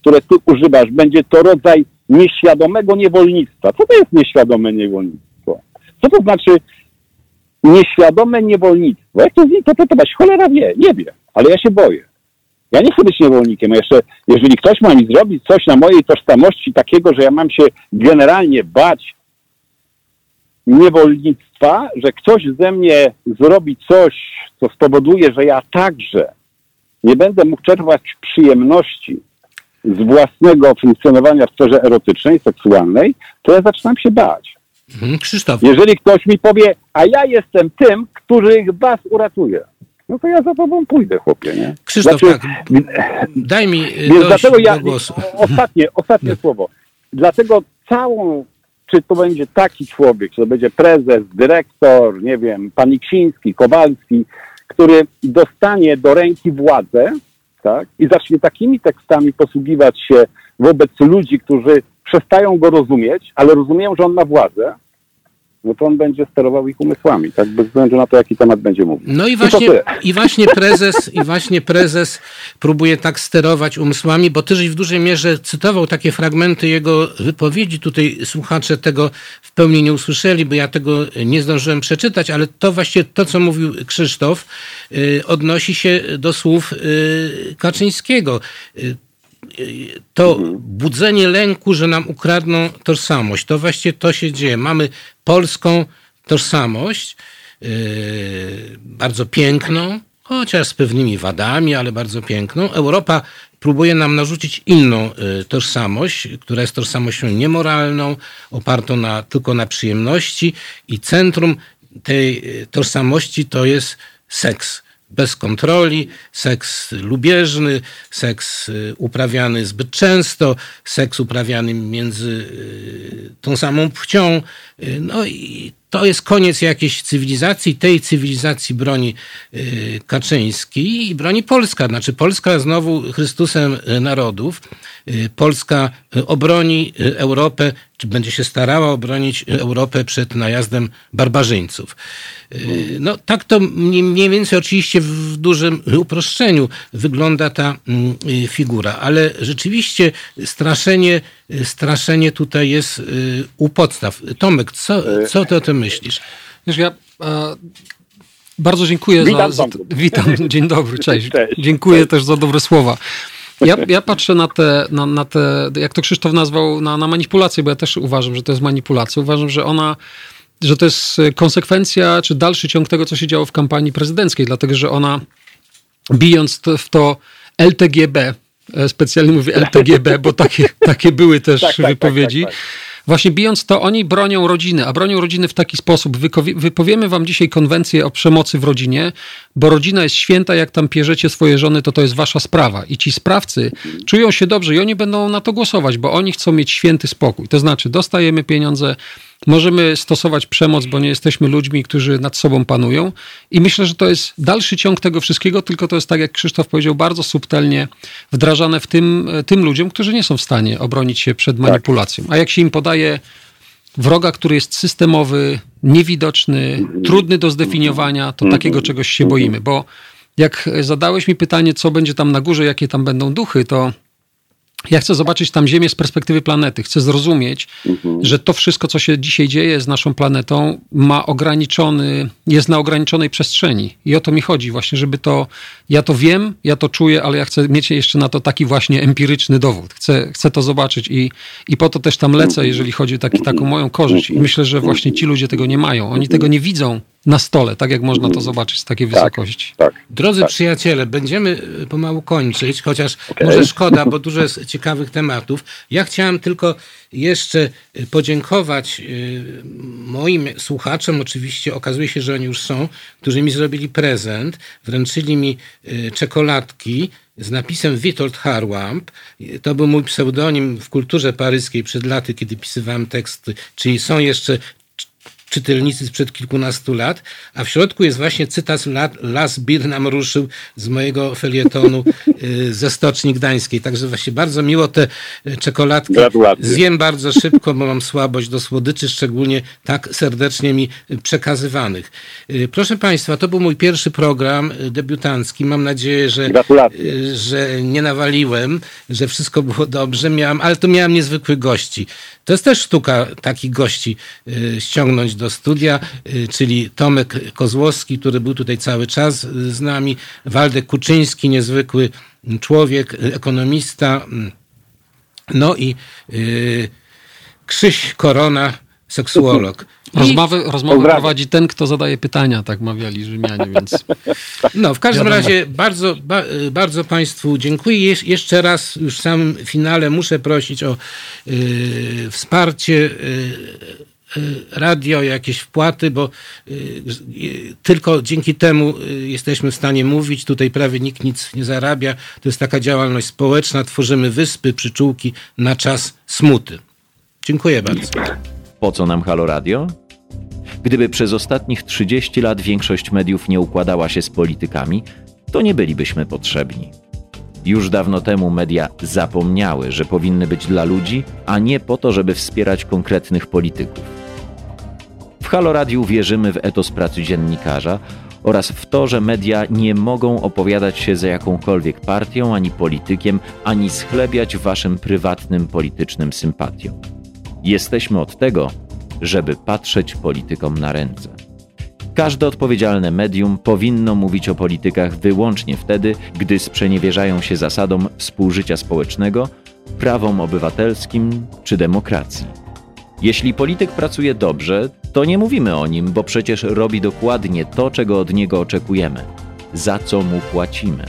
które ty używasz, będzie to rodzaj nieświadomego niewolnictwa. Co to jest nieświadome niewolnictwo? Co to znaczy nieświadome niewolnictwo? Jak to zinterpretować? Cholera wie, nie wie, ale ja się boję. Ja nie chcę być niewolnikiem. Jeszcze, jeżeli ktoś ma mi zrobić coś na mojej tożsamości takiego, że ja mam się generalnie bać niewolnictwa, że ktoś ze mnie zrobi coś, co spowoduje, że ja także nie będę mógł czerpać przyjemności z własnego funkcjonowania w sferze erotycznej, seksualnej, to ja zaczynam się bać. Mhm, Krzysztof. Jeżeli ktoś mi powie, a ja jestem tym, który was uratuje, no to ja za tobą pójdę, chłopie, nie? Krzysztof, Znaczy, tak. Daj mi Więc dojść dlatego ja, ostatnie, ostatnie słowo. Dlatego całą, czy to będzie taki człowiek, czy to będzie prezes, dyrektor, nie wiem, pan Iksiński, Kowalski, który dostanie do ręki władzę, tak, i zacznie takimi tekstami posługiwać się wobec ludzi, którzy przestają go rozumieć, ale rozumieją, że on ma władzę, no to on będzie sterował ich umysłami, tak, bez względu na to, jaki temat będzie mówił. No i I właśnie, tyle. i właśnie prezes, i właśnie prezes próbuje tak sterować umysłami, bo ty żeś w dużej mierze cytował takie fragmenty jego wypowiedzi. Tutaj słuchacze tego w pełni nie usłyszeli, bo ja tego nie zdążyłem przeczytać, ale to właśnie to, co mówił Krzysztof, y, odnosi się do słów y, Kaczyńskiego. To budzenie lęku, że nam ukradną tożsamość. To właśnie to się dzieje. Mamy polską tożsamość, yy, bardzo piękną, chociaż z pewnymi wadami, ale bardzo piękną. Europa próbuje nam narzucić inną y, tożsamość, która jest tożsamością niemoralną, opartą na, tylko na przyjemności i centrum tej y, tożsamości to jest seks bez kontroli, seks lubieżny, seks y, uprawiany zbyt często, seks uprawiany między y, tą samą płcią. Y, No i to jest koniec jakiejś cywilizacji. Tej cywilizacji broni Kaczyński i broni Polska. Znaczy Polska znowu Chrystusem narodów. Polska obroni Europę, czy będzie się starała obronić y, Europę przed najazdem barbarzyńców. Y, No tak to mniej więcej oczywiście w dużym uproszczeniu wygląda ta mm, y, figura, ale rzeczywiście straszenie, straszenie tutaj jest u podstaw. Tomek, co, co ty o tym myślisz? Wiesz, ja e, bardzo dziękuję Witam, za, za. Witam, dzień dobry, cześć. Cześć, dziękuję cześć. też za dobre słowa. Ja, ja patrzę na te, na, na te, jak to Krzysztof nazwał, na, na manipulację, bo ja też uważam, że to jest manipulacja. Uważam, że ona, że to jest konsekwencja, czy dalszy ciąg tego, co się działo w kampanii prezydenckiej, dlatego, że ona bijąc to, w to LTGB, e, specjalnie mówię LTGB, bo takie, takie były też Tak, tak, tak, wypowiedzi. tak, tak. Właśnie bijąc to, oni bronią rodziny, a bronią rodziny w taki sposób. Wypowiemy wam dzisiaj konwencję o przemocy w rodzinie, bo rodzina jest święta, jak tam pierzecie swoje żony, to to jest wasza sprawa. I ci sprawcy czują się dobrze i oni będą na to głosować, bo oni chcą mieć święty spokój. To znaczy, dostajemy pieniądze, możemy stosować przemoc, bo nie jesteśmy ludźmi, którzy nad sobą panują. I myślę, że to jest dalszy ciąg tego wszystkiego, tylko to jest tak, jak Krzysztof powiedział, bardzo subtelnie wdrażane w tym, tym ludziom, którzy nie są w stanie obronić się przed manipulacją. A jak się im podaje wroga, który jest systemowy, niewidoczny, trudny do zdefiniowania, to takiego czegoś się boimy. Bo jak zadałeś mi pytanie, co będzie tam na górze, jakie tam będą duchy, to ja chcę zobaczyć tam Ziemię z perspektywy planety. Chcę zrozumieć, że to wszystko, co się dzisiaj dzieje z naszą planetą, ma ograniczony, jest na ograniczonej przestrzeni. I o to mi chodzi właśnie, żeby to, ja to wiem, ja to czuję, ale ja chcę mieć jeszcze na to taki właśnie empiryczny dowód. Chcę, chcę to zobaczyć i, i po to też tam lecę, jeżeli chodzi o taki, taką moją korzyść. I myślę, że właśnie ci ludzie tego nie mają. Oni tego nie widzą na stole, tak jak można to zobaczyć z takiej Tak, wysokości. Tak. Drodzy Tak. przyjaciele, będziemy y, pomału kończyć, chociaż Okej. może szkoda, bo dużo jest ciekawych tematów. Ja chciałem tylko jeszcze y, podziękować y, moim słuchaczom, oczywiście okazuje się, że oni już są, którzy mi zrobili prezent, wręczyli mi y, czekoladki z napisem Witold Harłamp. To był mój pseudonim w kulturze paryskiej przed laty, kiedy pisywałem teksty, czyli są jeszcze czytelnicy sprzed kilkunastu lat, a w środku jest właśnie cytat La- Las Bir nam ruszył z mojego felietonu y, ze Stoczni Gdańskiej. Także właśnie bardzo miło te y, czekoladki Gratulacje. zjem bardzo szybko, bo mam słabość do słodyczy, szczególnie tak serdecznie mi przekazywanych. Y, Proszę Państwa, to był mój pierwszy program debiutancki. Mam nadzieję, że, Gratulacje. że nie nawaliłem, że wszystko było dobrze, miałem, ale tu miałem niezwykłych gości. To jest też sztuka takich gości ściągnąć do studia, y, czyli Tomek Kozłowski, który był tutaj cały czas y, z nami, Waldek Kuczyński, niezwykły człowiek, y, ekonomista, no i Krzyś Korona, seksuolog. Rozmowy, rozmowę Pozdrawiam. prowadzi ten, kto zadaje pytania, tak mawiali Rzymianie, więc no, w każdym Wiadomo. razie bardzo, ba, bardzo Państwu dziękuję. Jesz, jeszcze raz już w samym finale muszę prosić o y, wsparcie y, radio, jakieś wpłaty, bo y, y, tylko dzięki temu y, jesteśmy w stanie mówić. Tutaj prawie nikt nic nie zarabia. To jest taka działalność społeczna. Tworzymy wyspy, przyczółki na czas smuty. Dziękuję bardzo. Po co nam Halo Radio? Gdyby przez ostatnich 30 lat większość mediów nie układała się z politykami, to nie bylibyśmy potrzebni. Już dawno temu media zapomniały, że powinny być dla ludzi, a nie po to, żeby wspierać konkretnych polityków. W Halo Radiu wierzymy w etos pracy dziennikarza oraz w to, że media nie mogą opowiadać się za jakąkolwiek partią ani politykiem, ani schlebiać waszym prywatnym politycznym sympatiom. Jesteśmy od tego, żeby patrzeć politykom na ręce. Każde odpowiedzialne medium powinno mówić o politykach wyłącznie wtedy, gdy sprzeniewierzają się zasadom współżycia społecznego, prawom obywatelskim czy demokracji. Jeśli polityk pracuje dobrze, to nie mówimy o nim, bo przecież robi dokładnie to, czego od niego oczekujemy, za co mu płacimy.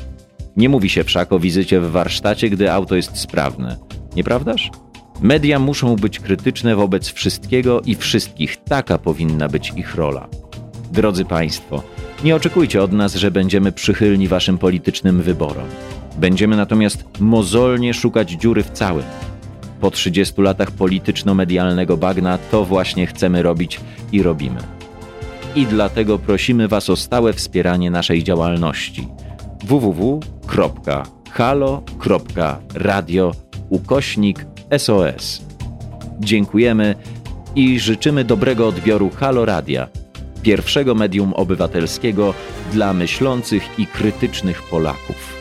Nie mówi się wszak o wizycie w warsztacie, gdy auto jest sprawne, nieprawdaż? Media muszą być krytyczne wobec wszystkiego i wszystkich, taka powinna być ich rola. Drodzy Państwo, nie oczekujcie od nas, że będziemy przychylni Waszym politycznym wyborom. Będziemy natomiast mozolnie szukać dziury w całym. Po 30 latach polityczno-medialnego bagna to właśnie chcemy robić i robimy. I dlatego prosimy Was o stałe wspieranie naszej działalności www.halo.radio ukośnik SOS. Dziękujemy i życzymy dobrego odbioru Halo Radia, pierwszego medium obywatelskiego dla myślących i krytycznych Polaków.